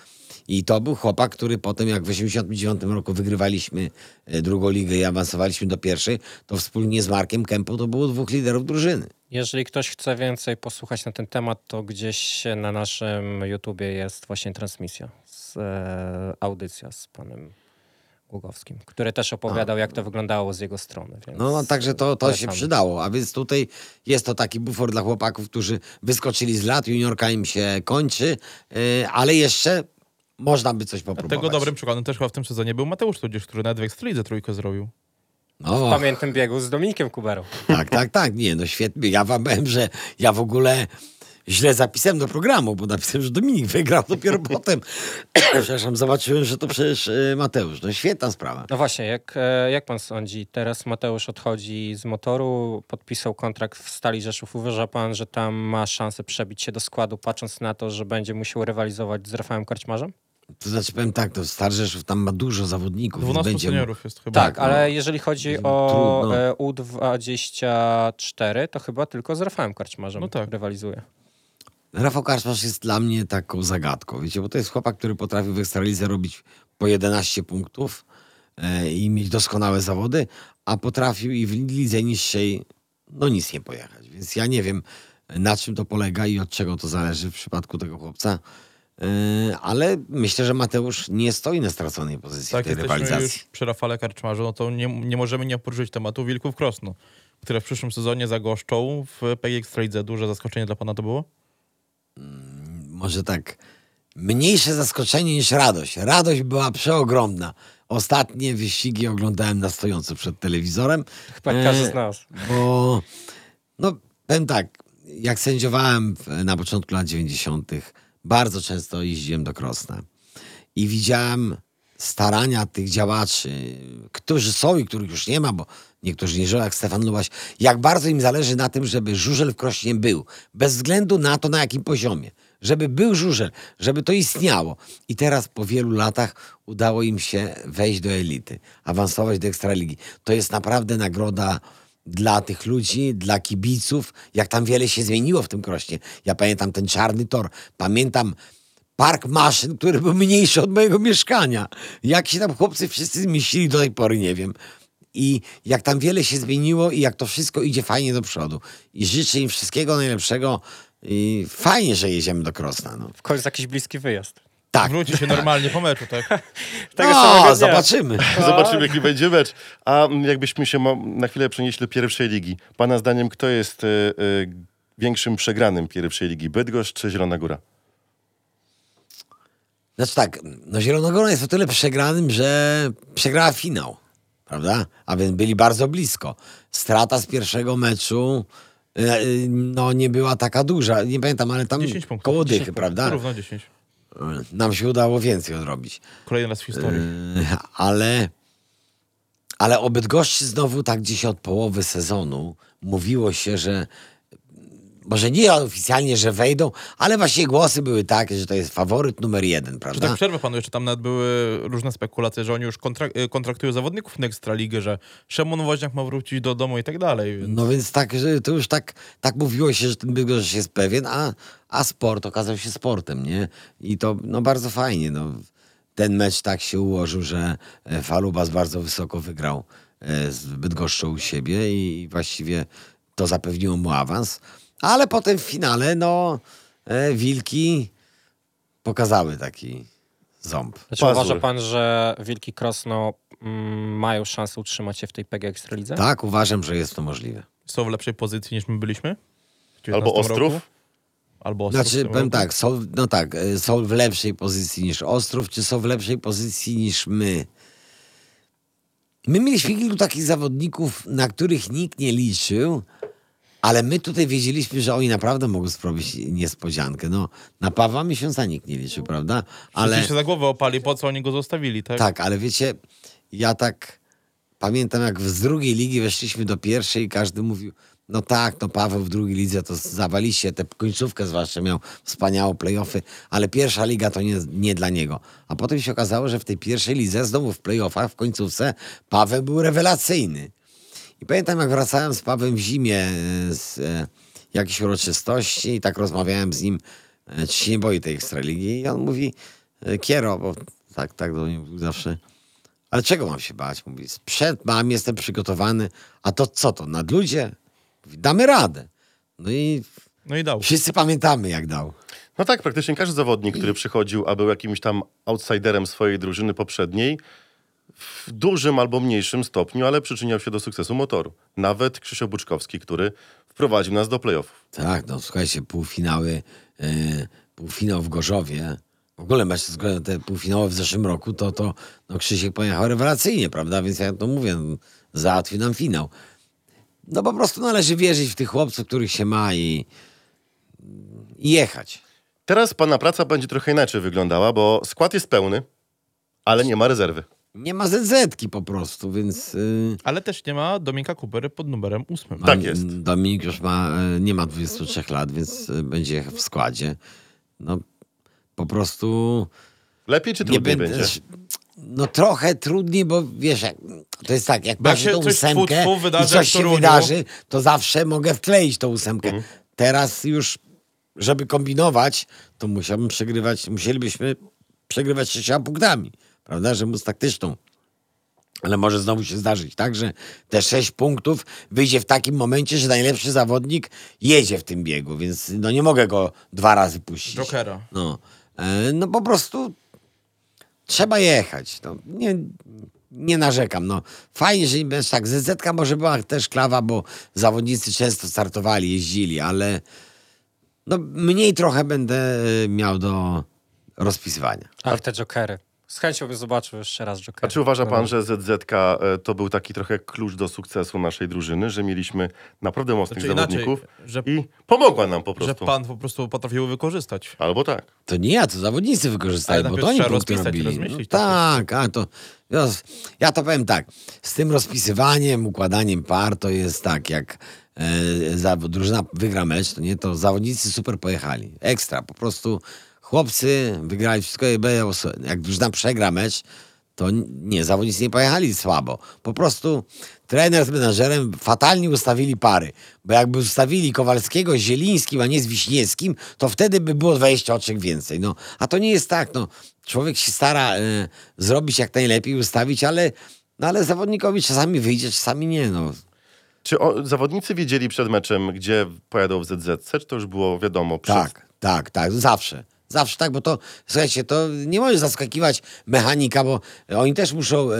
Speaker 5: I to był chłopak, który potem, jak w 89 roku wygrywaliśmy e, drugą ligę i awansowaliśmy do pierwszej, to wspólnie z Markiem Kępą to było dwóch liderów drużyny.
Speaker 3: Jeżeli ktoś chce więcej posłuchać na ten temat, to gdzieś na naszym YouTubie jest właśnie transmisja, z, e, audycja z panem Głogowskim, który też opowiadał, jak to wyglądało z jego strony.
Speaker 5: No, no także to, to się przydało. A więc tutaj jest to taki bufor dla chłopaków, którzy wyskoczyli z lat, juniorka im się kończy, e, ale jeszcze można by coś popróbować.
Speaker 4: Tego dobrym przykładem też chyba w tym sezonie był Mateusz Tudzież, który nawet w Ekstralidze trójkę zrobił.
Speaker 5: No,
Speaker 3: W pamiętnym biegu z Dominikiem Kuberą.
Speaker 5: Tak, tak, tak. Nie, no świetnie. Ja wam powiem, że ja w ogóle źle zapisałem do programu, bo napisałem, że Dominik wygrał dopiero potem. Przepraszam, zobaczyłem, że to przecież e, Mateusz. No świetna sprawa.
Speaker 3: No właśnie, jak, e, jak pan sądzi? Teraz Mateusz odchodzi z motoru, podpisał kontrakt w Stali Rzeszów. Uważa pan, że tam ma szansę przebić się do składu, patrząc na to, że będzie musiał rywalizować z Rafałem Karczmarzem?
Speaker 5: To znaczy powiem tak, to Star Rzeszów tam ma dużo zawodników. więc
Speaker 4: 12
Speaker 5: będzie...
Speaker 4: seniorów jest chyba.
Speaker 3: Tak, ale jeżeli chodzi o
Speaker 5: Trudno.
Speaker 3: e, U24, to chyba tylko z Rafałem Karczmarzem
Speaker 4: No tak.
Speaker 3: rywalizuje.
Speaker 5: Rafał Karczmarz jest dla mnie taką zagadką, wiecie, bo to jest chłopak, który potrafił w Ekstralidze robić po 11 punktów e, i mieć doskonałe zawody, a potrafił i w lidze niższej no nic nie pojechać. Więc ja nie wiem, na czym to polega i od czego to zależy w przypadku tego chłopca. E, ale myślę, że Mateusz nie stoi na straconej pozycji
Speaker 4: Tak,
Speaker 5: w tej rywalizacji.
Speaker 4: już przy Rafale Karczmarzu, no to nie, nie możemy nie poruszyć tematu Wilków Krosno, które w przyszłym sezonie zagoszczą w PG Ekstralidze. Duże zaskoczenie dla pana to było?
Speaker 5: może tak, mniejsze zaskoczenie niż radość. Radość była przeogromna. Ostatnie wyścigi oglądałem na stojąco przed telewizorem.
Speaker 3: Chyba
Speaker 5: E,
Speaker 3: każdy z nas.
Speaker 5: Bo, no, powiem tak, jak sędziowałem w, na początku lat 90., bardzo często jeździłem do Krosna i widziałem starania tych działaczy, którzy są i których już nie ma, bo niektórzy nie żyją, jak Stefan Lubaś, jak bardzo im zależy na tym, żeby żużel w Krośnie był, bez względu na to, na jakim poziomie. Żeby był żużel, żeby to istniało. I teraz po wielu latach udało im się wejść do elity, awansować do Ekstraligi. To jest naprawdę nagroda dla tych ludzi, dla kibiców, jak tam wiele się zmieniło w tym krośnie. Ja pamiętam ten czarny tor, pamiętam park maszyn, który był mniejszy od mojego mieszkania. Jak się tam chłopcy wszyscy zmieścili do tej pory, nie wiem. I jak tam wiele się zmieniło i jak to wszystko idzie fajnie do przodu. I życzę im wszystkiego najlepszego. I fajnie, że jedziemy do Krosna. No.
Speaker 3: W końcu jakiś bliski wyjazd.
Speaker 5: Tak.
Speaker 4: Wróci się normalnie po meczu, tak?
Speaker 3: Tego
Speaker 5: No, zobaczymy.
Speaker 2: Zobaczymy, jaki będzie mecz. A mm, jakbyśmy się na chwilę przenieśli do pierwszej ligi. Pana zdaniem, kto jest e, e, większym przegranym pierwszej ligi? Bydgoszcz czy Zielona Góra?
Speaker 5: Znaczy tak, no Zielonogóra jest o tyle przegranym, że przegrała finał, prawda? A więc byli bardzo blisko. Strata z pierwszego meczu e, no nie była taka duża. Nie pamiętam, ale tam
Speaker 4: 10 punktów.
Speaker 5: koło
Speaker 4: 10
Speaker 5: dychy,
Speaker 4: punktów.
Speaker 5: prawda?
Speaker 4: Równo 10.
Speaker 5: Nam się udało więcej odrobić.
Speaker 4: Kolejny raz w historii.
Speaker 5: E, ale, ale o Bydgoszczy znowu tak gdzieś od połowy sezonu mówiło się, że może nie oficjalnie, że wejdą, ale właśnie głosy były takie, że to jest faworyt numer jeden,
Speaker 4: Czy
Speaker 5: prawda?
Speaker 4: tak przerwę panu, jeszcze tam nawet były różne spekulacje, że oni już kontrak y, kontraktują zawodników na Ekstraligę, że Szymon Woźniak ma wrócić do domu i tak dalej. Więc...
Speaker 5: No więc tak, że to już tak, tak mówiło się, że ten Bydgoszcz jest pewien, a, a sport okazał się sportem, nie? I to no bardzo fajnie, no. Ten mecz tak się ułożył, że e, Falubas bardzo wysoko wygrał e, z Bydgoszczą u siebie i właściwie to zapewniło mu awans. Ale potem w finale, no, e, Wilki pokazały taki ząb.
Speaker 3: Znaczy,
Speaker 2: Pazur.
Speaker 3: uważa pan, że Wilki Krosno mm, mają szansę utrzymać się w tej PG Ekstralidze?
Speaker 5: Tak, uważam, że jest to możliwe.
Speaker 4: Są w lepszej pozycji niż my byliśmy? w
Speaker 2: Albo
Speaker 4: 19
Speaker 2: Ostrów?
Speaker 4: Roku? Albo Ostrów. w
Speaker 5: Znaczy,
Speaker 4: tym
Speaker 5: powiem
Speaker 4: roku?
Speaker 5: tak, są, no tak, e, są w lepszej pozycji niż Ostrów, czy są w lepszej pozycji niż my? My mieliśmy kilku takich zawodników, na których nikt nie liczył, ale my tutaj wiedzieliśmy, że oni naprawdę mogą sprawić niespodziankę. No, na Pawła Miesiąca nikt nie liczył, prawda?
Speaker 4: Ale... Się za głowę opali, po co oni go zostawili, tak?
Speaker 5: tak, ale wiecie, ja tak pamiętam, jak z drugiej ligi weszliśmy do pierwszej i każdy mówił, no tak, no Paweł w drugiej lidze to zawali się, tę końcówkę zwłaszcza miał wspaniałe playoffy, ale pierwsza liga to nie, nie dla niego. A potem się okazało, że w tej pierwszej lidze, znowu w playoffach, w końcówce, Paweł był rewelacyjny. I pamiętam, jak wracałem z Pawłem w zimie e, z e, jakiejś uroczystości i tak rozmawiałem z nim, e, czy się nie boi tej Ekstraligi i on mówi, e, Kiero, bo tak, tak do mnie mówił zawsze. Ale czego mam się bać? Mówi, sprzęt mam, jestem przygotowany. A to co to, nad ludzie? Mówi, damy radę. No i
Speaker 4: No i dał.
Speaker 5: wszyscy pamiętamy, jak dał.
Speaker 2: No tak, praktycznie każdy zawodnik, który przychodził, a był jakimś tam outsiderem swojej drużyny poprzedniej, w dużym albo mniejszym stopniu, ale przyczyniał się do sukcesu motoru. Nawet Krzysio Buczkowski, który wprowadził nas do playoffów.
Speaker 5: Tak, no słuchajcie, półfinały, e, półfinał w Gorzowie. W ogóle względem te półfinały w zeszłym roku, to, to no Krzysiek pojechał rewelacyjnie, prawda? Więc ja to mówię, no, załatwił nam finał. No po prostu należy wierzyć w tych chłopców, których się ma i, i jechać.
Speaker 2: Teraz pana praca będzie trochę inaczej wyglądała, bo skład jest pełny, ale nie ma rezerwy.
Speaker 5: Nie ma ZZ-ki po prostu, więc... Yy,
Speaker 4: Ale też nie ma Dominika Kubery pod numerem ósmym.
Speaker 2: Tak
Speaker 5: a
Speaker 2: jest.
Speaker 5: Dominik już ma, e, nie ma 23 lat, więc e, będzie w składzie. No po prostu...
Speaker 2: Lepiej czy
Speaker 5: nie
Speaker 2: trudniej
Speaker 5: będę.
Speaker 2: będzie?
Speaker 5: No trochę trudniej, bo wiesz, to jest tak, jak
Speaker 4: się
Speaker 5: tą ósemkę
Speaker 4: tfu, tfu wydarzy
Speaker 5: i coś się wydarzy, to zawsze mogę wkleić tą ósemkę.
Speaker 2: Mhm.
Speaker 5: Teraz już, żeby kombinować, to musiałbym przegrywać, musielibyśmy przegrywać sześcioma punktami, prawda, że móc taktyczną. Ale może znowu się zdarzyć tak, że te sześć punktów wyjdzie w takim momencie, że najlepszy zawodnik jedzie w tym biegu, więc no nie mogę go dwa razy puścić.
Speaker 4: Jokera.
Speaker 5: No, e, no po prostu trzeba jechać. No, nie, nie narzekam. No, fajnie, że bez tak. ZZ może była też klawa, bo zawodnicy często startowali, jeździli, ale no, mniej trochę będę miał do rozpisywania.
Speaker 3: Ach, te jokery. Z chęcią bym zobaczył jeszcze raz jokery.
Speaker 2: A czy uważa pan, że ZZK e, to był taki trochę klucz do sukcesu naszej drużyny, że mieliśmy naprawdę mocnych
Speaker 4: Znaczy inaczej,
Speaker 2: zawodników
Speaker 4: że-
Speaker 2: i pomogła nam po
Speaker 4: Że
Speaker 2: prostu?
Speaker 4: pan po prostu potrafił wykorzystać.
Speaker 2: Albo tak.
Speaker 5: To nie ja, to zawodnicy wykorzystali,
Speaker 4: Ale
Speaker 5: bo
Speaker 4: najpierw
Speaker 5: to oni punkty robili. No,
Speaker 4: to
Speaker 5: tak, a to ja, ja to powiem tak. Z tym rozpisywaniem, układaniem par to jest tak, jak e, za, drużyna wygra mecz, to nie, to zawodnicy super pojechali. Ekstra, po prostu chłopcy wygrali wszystko i będzie- jak drużyna przegra mecz, to nie, zawodnicy nie pojechali słabo. Po prostu trener z menadżerem fatalnie ustawili pary. Bo jakby ustawili Kowalskiego z Zielińskim, a nie z Wiśniewskim, to wtedy by było 20 oczek więcej. No, a to nie jest tak. No. Człowiek się stara e, zrobić jak najlepiej, ustawić, ale, no, ale zawodnikowi czasami wyjdzie, czasami nie. No.
Speaker 2: Czy o, zawodnicy wiedzieli przed meczem, gdzie pojadą w ZZC, czy to już było wiadomo? Przed...
Speaker 5: Tak, tak, tak, zawsze. Zawsze tak, bo to, słuchajcie, to nie może zaskakiwać mechanika, bo oni też muszą e,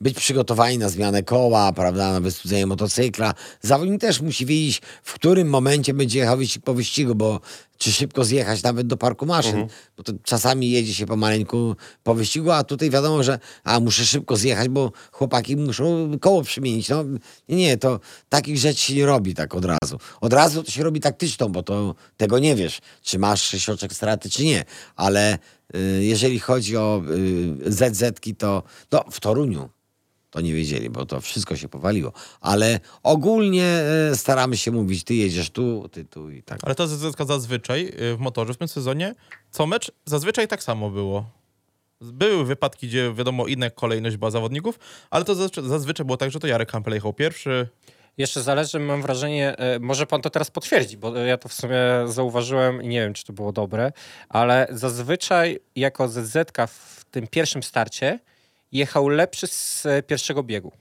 Speaker 5: być przygotowani na zmianę koła, prawda, na wystudzenie motocykla. Zawodnik też musi wiedzieć, w którym momencie będzie jechał po wyścigu, bo czy szybko zjechać nawet do parku maszyn, bo to czasami jedzie się pomaleńku po wyścigu, a tutaj wiadomo, że a muszę szybko zjechać, bo chłopaki muszą koło przemienić. No nie, nie, to takich rzeczy się nie robi tak od razu. Od razu to się robi taktyczną, bo to tego nie wiesz, czy masz sześcioczek straty, czy nie, ale y, jeżeli chodzi o y, ZZ-ki, to no, w Toruniu to nie wiedzieli, bo to wszystko się powaliło. Ale ogólnie y, staramy się mówić, ty jedziesz tu, ty tu i tak.
Speaker 4: Ale to ZZK zazwyczaj y, w motorze w tym sezonie, co mecz, zazwyczaj tak samo było. Były wypadki, gdzie wiadomo, inna kolejność była zawodników, ale to zazwyczaj, zazwyczaj było tak, że to Jarek Hampel jechał pierwszy.
Speaker 3: Jeszcze zależy, mam wrażenie, e, może pan to teraz potwierdzi, bo ja to w sumie zauważyłem i nie wiem, czy to było dobre, ale zazwyczaj jako ZZ w tym pierwszym starcie jechał lepszy z e, pierwszego biegu.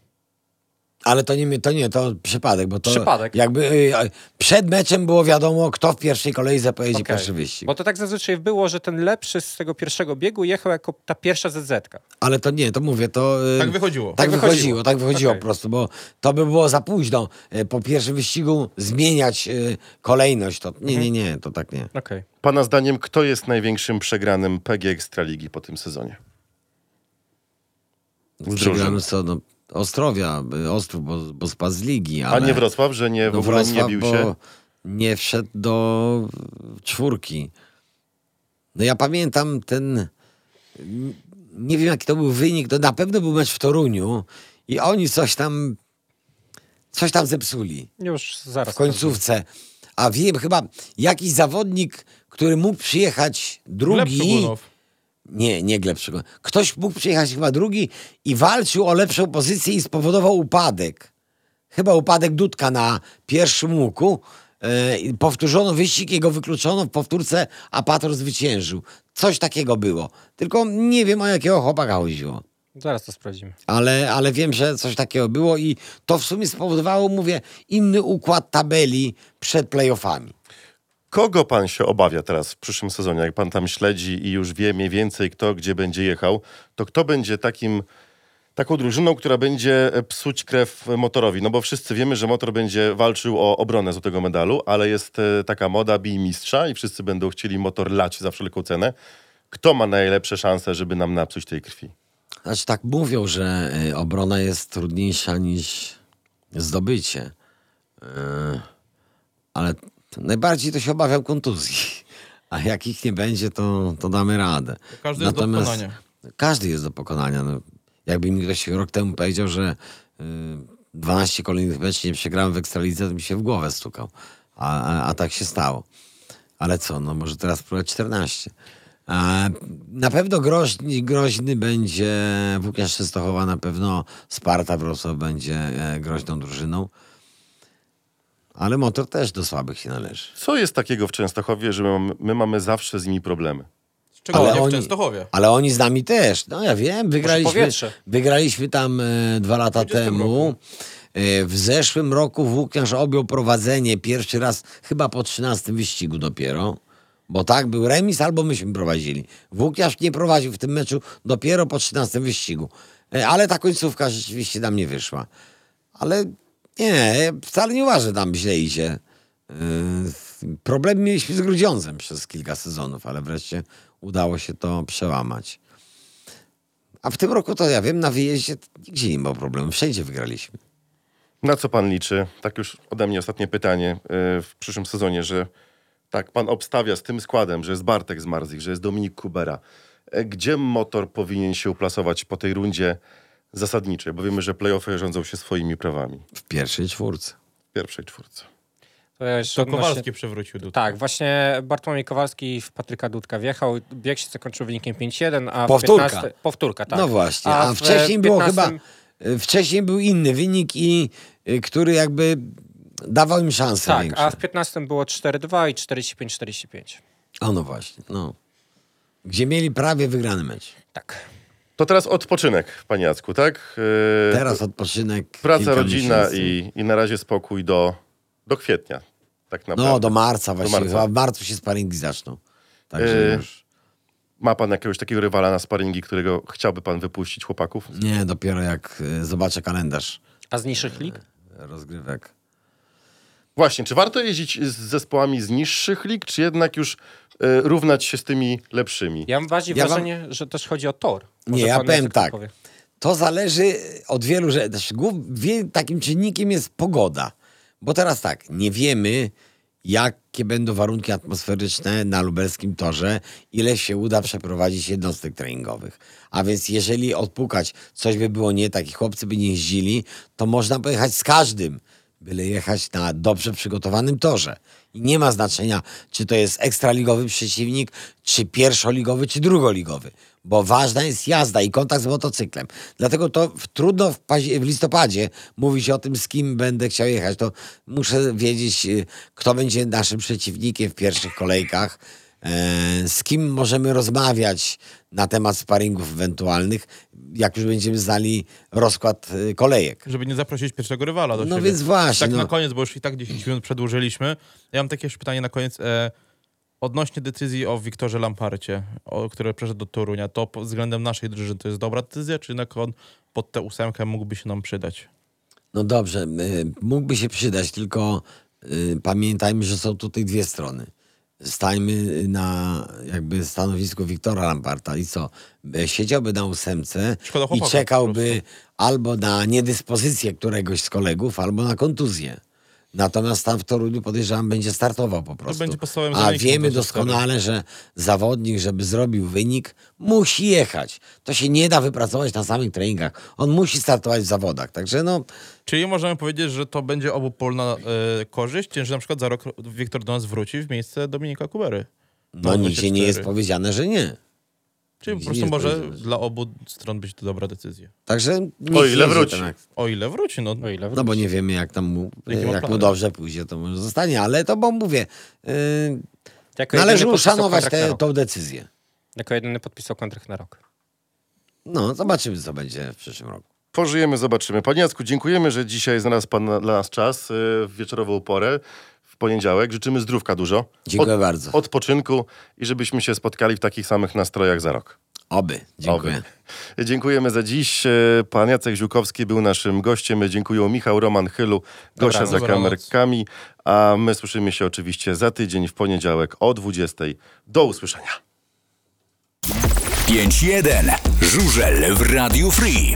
Speaker 5: Ale to nie, to nie, to przypadek, bo to
Speaker 3: Przypadek.
Speaker 5: jakby y, przed meczem było wiadomo, kto w pierwszej kolejce pojedzie
Speaker 3: Okej.
Speaker 5: pierwszy wyścig.
Speaker 3: Bo to tak zazwyczaj było, że ten lepszy z tego pierwszego biegu jechał jako ta pierwsza ZZ.
Speaker 5: Ale to nie, to mówię, to... y,
Speaker 4: Tak wychodziło.
Speaker 5: Tak
Speaker 3: Tak
Speaker 5: wychodziło,
Speaker 3: wychodziło.
Speaker 5: tak wychodziło
Speaker 3: Okej.
Speaker 5: po prostu, bo to by było za późno y, po pierwszym wyścigu zmieniać y, kolejność. To, nie, nie, nie, to tak nie.
Speaker 3: Okej.
Speaker 2: Pana zdaniem, kto jest największym przegranym PG Ekstraligi po tym sezonie?
Speaker 5: Przegramy co, no, Ostrowia, y, Ostrów, bo, bo spadł z ligi,
Speaker 2: A
Speaker 5: ale...
Speaker 2: nie Wrocław, że nie, w
Speaker 5: no,
Speaker 2: ogóle nie
Speaker 5: Wrocław,
Speaker 2: bił
Speaker 5: bo
Speaker 2: się?
Speaker 5: nie wszedł do czwórki. No ja pamiętam ten... Nie wiem, jaki to był wynik, to na pewno był mecz w Toruniu i oni coś tam... Coś tam zepsuli.
Speaker 3: Już zaraz.
Speaker 5: w końcówce. A wiem, chyba jakiś zawodnik, który mógł przyjechać
Speaker 4: Gleb
Speaker 5: drugi.
Speaker 4: Szugunow.
Speaker 5: Nie, nie Gleb Szugunow. Ktoś mógł przyjechać chyba drugi i walczył o lepszą pozycję i spowodował upadek. Chyba upadek Dudka na pierwszym łuku. i powtórzono wyścig, jego wykluczono, w powtórce Apator zwyciężył. Coś takiego było. Tylko nie wiem, o jakiego chłopaka chodziło.
Speaker 3: Zaraz to sprawdzimy.
Speaker 5: Ale, ale wiem, że coś takiego było i to w sumie spowodowało, mówię, inny układ tabeli przed playoffami.
Speaker 2: Kogo pan się obawia teraz w przyszłym sezonie? Jak pan tam śledzi i już wie mniej więcej kto gdzie będzie jechał, to kto będzie takim, taką drużyną, która będzie e, psuć krew motorowi? No bo wszyscy wiemy, że motor będzie walczył o obronę z tego medalu, ale jest e, taka moda bij mistrza i wszyscy będą chcieli motor lać za wszelką cenę. Kto ma najlepsze szanse, żeby nam napsuć tej krwi?
Speaker 5: Znaczy tak mówią, że y, obrona jest trudniejsza niż zdobycie. Y, ale najbardziej to się obawiam kontuzji. A jak ich nie będzie, to, to damy radę.
Speaker 4: Każdy jest do pokonania.
Speaker 5: Każdy jest do pokonania. No, jakby mi ktoś rok temu powiedział, że y, 12 kolejnych meczów nie przegrałem w Ekstralidze, to mi się w głowę stukał. A, a, a tak się stało. Ale co, no może teraz próbować 14. A, na pewno groźny, groźny będzie Łukasz Częstochowa, na pewno Sparta Wrocław będzie e, groźną drużyną. Ale motor też do słabych się należy.
Speaker 2: Co jest takiego w Częstochowie, że my, mamy- my mamy zawsze z nimi problemy?
Speaker 4: Szczególnie
Speaker 5: Ale
Speaker 4: w
Speaker 5: oni-
Speaker 4: Częstochowie.
Speaker 5: Ale oni z nami też. No ja wiem, wygraliśmy, wygraliśmy tam e, dwa lata
Speaker 4: 20
Speaker 5: temu. E, w zeszłym roku Włókniarz objął prowadzenie pierwszy raz chyba po 13 wyścigu dopiero. Bo tak, był remis albo myśmy prowadzili. Włókniarz nie prowadził w tym meczu dopiero po 13 wyścigu. E, ale ta końcówka rzeczywiście nam nie wyszła. Ale nie, wcale nie uważam, że tam źle idzie. Yy, Problem mieliśmy z Grudziądzem przez kilka sezonów, ale wreszcie udało się to przełamać. A w tym roku to ja wiem, na wyjeździe nigdzie nie było problemu, wszędzie wygraliśmy.
Speaker 2: Na co pan liczy? Tak już ode mnie ostatnie pytanie y, w przyszłym sezonie, że tak, pan obstawia z tym składem, że jest Bartek z Marzik, że jest Dominik Kubera. E, Gdzie motor powinien się uplasować po tej rundzie zasadniczej? Bo wiemy, że playoffy rządzą się swoimi prawami
Speaker 5: W pierwszej czwórce.
Speaker 2: w pierwszej czwórce.
Speaker 3: To ja
Speaker 4: To Kowalski przewrócił tutaj.
Speaker 3: Tak, właśnie Bartłomiej Kowalski w Patryka Dudka wjechał. Bieg się zakończył wynikiem 5-1, a w
Speaker 5: Powtórka.
Speaker 3: 15... Powtórka, tak.
Speaker 5: No właśnie, a,
Speaker 3: w
Speaker 5: wcześniej było
Speaker 3: 15
Speaker 5: chyba, y, wcześniej był inny wynik i y, który jakby dawał im szansę
Speaker 3: Tak,
Speaker 5: większe.
Speaker 3: a w 15 było 4-2 i 45-45.
Speaker 5: O no właśnie, no. Gdzie mieli prawie wygrany mecz.
Speaker 3: Tak.
Speaker 2: To teraz odpoczynek, panie Jacku, tak? Y,
Speaker 5: Teraz odpoczynek.
Speaker 2: Praca, rodzina i, i na razie spokój do, do kwietnia. Tak naprawdę.
Speaker 5: No, do marca właściwie.
Speaker 2: marca.
Speaker 5: Chyba w marcu się sparingi zaczną. Także
Speaker 2: Y,
Speaker 5: już.
Speaker 2: Ma pan jakiegoś takiego rywala na sparingi, którego chciałby pan wypuścić chłopaków?
Speaker 5: Nie, dopiero jak y, zobaczę kalendarz
Speaker 3: A z niższych lig?
Speaker 5: rozgrywek.
Speaker 2: Właśnie, czy warto jeździć z zespołami z niższych lig, czy jednak już y, równać się z tymi lepszymi?
Speaker 3: Ja mam bardziej
Speaker 5: Ja wam-
Speaker 3: wrażenie, że też chodzi o tor.
Speaker 5: Nie, ja powiem tak.
Speaker 3: powie.
Speaker 5: To zależy od wielu rzeczy. Znaczy, głów- takim czynnikiem jest pogoda. Bo teraz tak, nie wiemy, jakie będą warunki atmosferyczne na lubelskim torze, ile się uda przeprowadzić jednostek treningowych. A więc jeżeli odpukać, coś by było nie tak i chłopcy by nie jeździli, to można pojechać z każdym, byle jechać na dobrze przygotowanym torze. I nie ma znaczenia, czy to jest ekstraligowy przeciwnik, czy pierwszoligowy, czy drugoligowy. Bo ważna jest jazda i kontakt z motocyklem. Dlatego to w, trudno w, w listopadzie mówić o tym, z kim będę chciał jechać. To muszę wiedzieć, y, kto będzie naszym przeciwnikiem w pierwszych kolejkach, e, z kim możemy rozmawiać na temat sparingów ewentualnych, jak już będziemy znali rozkład y, kolejek.
Speaker 4: Żeby nie zaprosić pierwszego rywala do
Speaker 5: No
Speaker 4: siebie.
Speaker 5: więc właśnie,
Speaker 4: Tak
Speaker 5: no.
Speaker 4: na koniec, bo już i tak 10 minut przedłużyliśmy. Ja mam takie jeszcze pytanie na koniec. E, odnośnie decyzji o Wiktorze Lamparcie, o, który przeszedł do Torunia, to pod względem naszej drużyny to jest dobra decyzja, czy jednak on pod tę ósemkę mógłby się nam przydać?
Speaker 5: No dobrze, y, mógłby się przydać, tylko y, pamiętajmy, że są tutaj dwie strony. Stańmy na jakby stanowisku Wiktora Lamparta i co? Y, Siedziałby na ósemce
Speaker 4: Szkoda
Speaker 5: i
Speaker 4: chłopaka po
Speaker 5: czekałby albo na niedyspozycję któregoś z kolegów, albo na kontuzję. Natomiast tam w Toruniu podejrzewam będzie startował po prostu.
Speaker 4: będzie podstawowym
Speaker 5: A
Speaker 4: zawodnikiem
Speaker 5: wiemy
Speaker 4: do
Speaker 5: doskonale, że zawodnik, żeby zrobił wynik, musi jechać. To się nie da wypracować na samych treningach. On musi startować w zawodach. Także no,
Speaker 4: Czyli możemy powiedzieć, że to będzie obopólna e, korzyść, że na przykład za rok Wiktor do nas wróci w miejsce Dominika Kubery.
Speaker 5: No nigdzie nie jest
Speaker 4: 24.
Speaker 5: powiedziane, że nie.
Speaker 4: Czyli po prostu może dla obu stron być to dobra decyzja.
Speaker 5: Także
Speaker 2: O ile wróci.
Speaker 5: Max.
Speaker 4: O ile wróci, no.
Speaker 3: O ile
Speaker 5: No bo nie wiemy, jak tam mu,
Speaker 4: Jakie
Speaker 5: jak mu
Speaker 4: plany?
Speaker 5: dobrze pójdzie, to może zostanie, ale to bo mówię, yy,
Speaker 3: Jako
Speaker 5: należy uszanować tę decyzję.
Speaker 3: Jako jedyny podpisał kontrakt na rok.
Speaker 5: No, zobaczymy, co będzie w przyszłym roku.
Speaker 2: Pożyjemy, zobaczymy. Panie Jacku, dziękujemy, że dzisiaj znalazł Pan dla nas czas y, w wieczorową porę, poniedziałek. Życzymy zdrówka dużo.
Speaker 5: Dziękuję
Speaker 2: Od-
Speaker 5: bardzo.
Speaker 2: Odpoczynku i żebyśmy się spotkali w takich samych nastrojach za rok.
Speaker 5: Oby. Dziękuję.
Speaker 2: Oby. Dziękujemy za dziś. Pan Jacek Ziłkowski był naszym gościem. Dziękuję Michał, Roman Chylu, Gosia
Speaker 3: Dobranoc.
Speaker 2: za kamerkami. A my słyszymy się oczywiście za tydzień w poniedziałek o 20. Do usłyszenia.
Speaker 1: 5-1. Żużel w Radiu Free.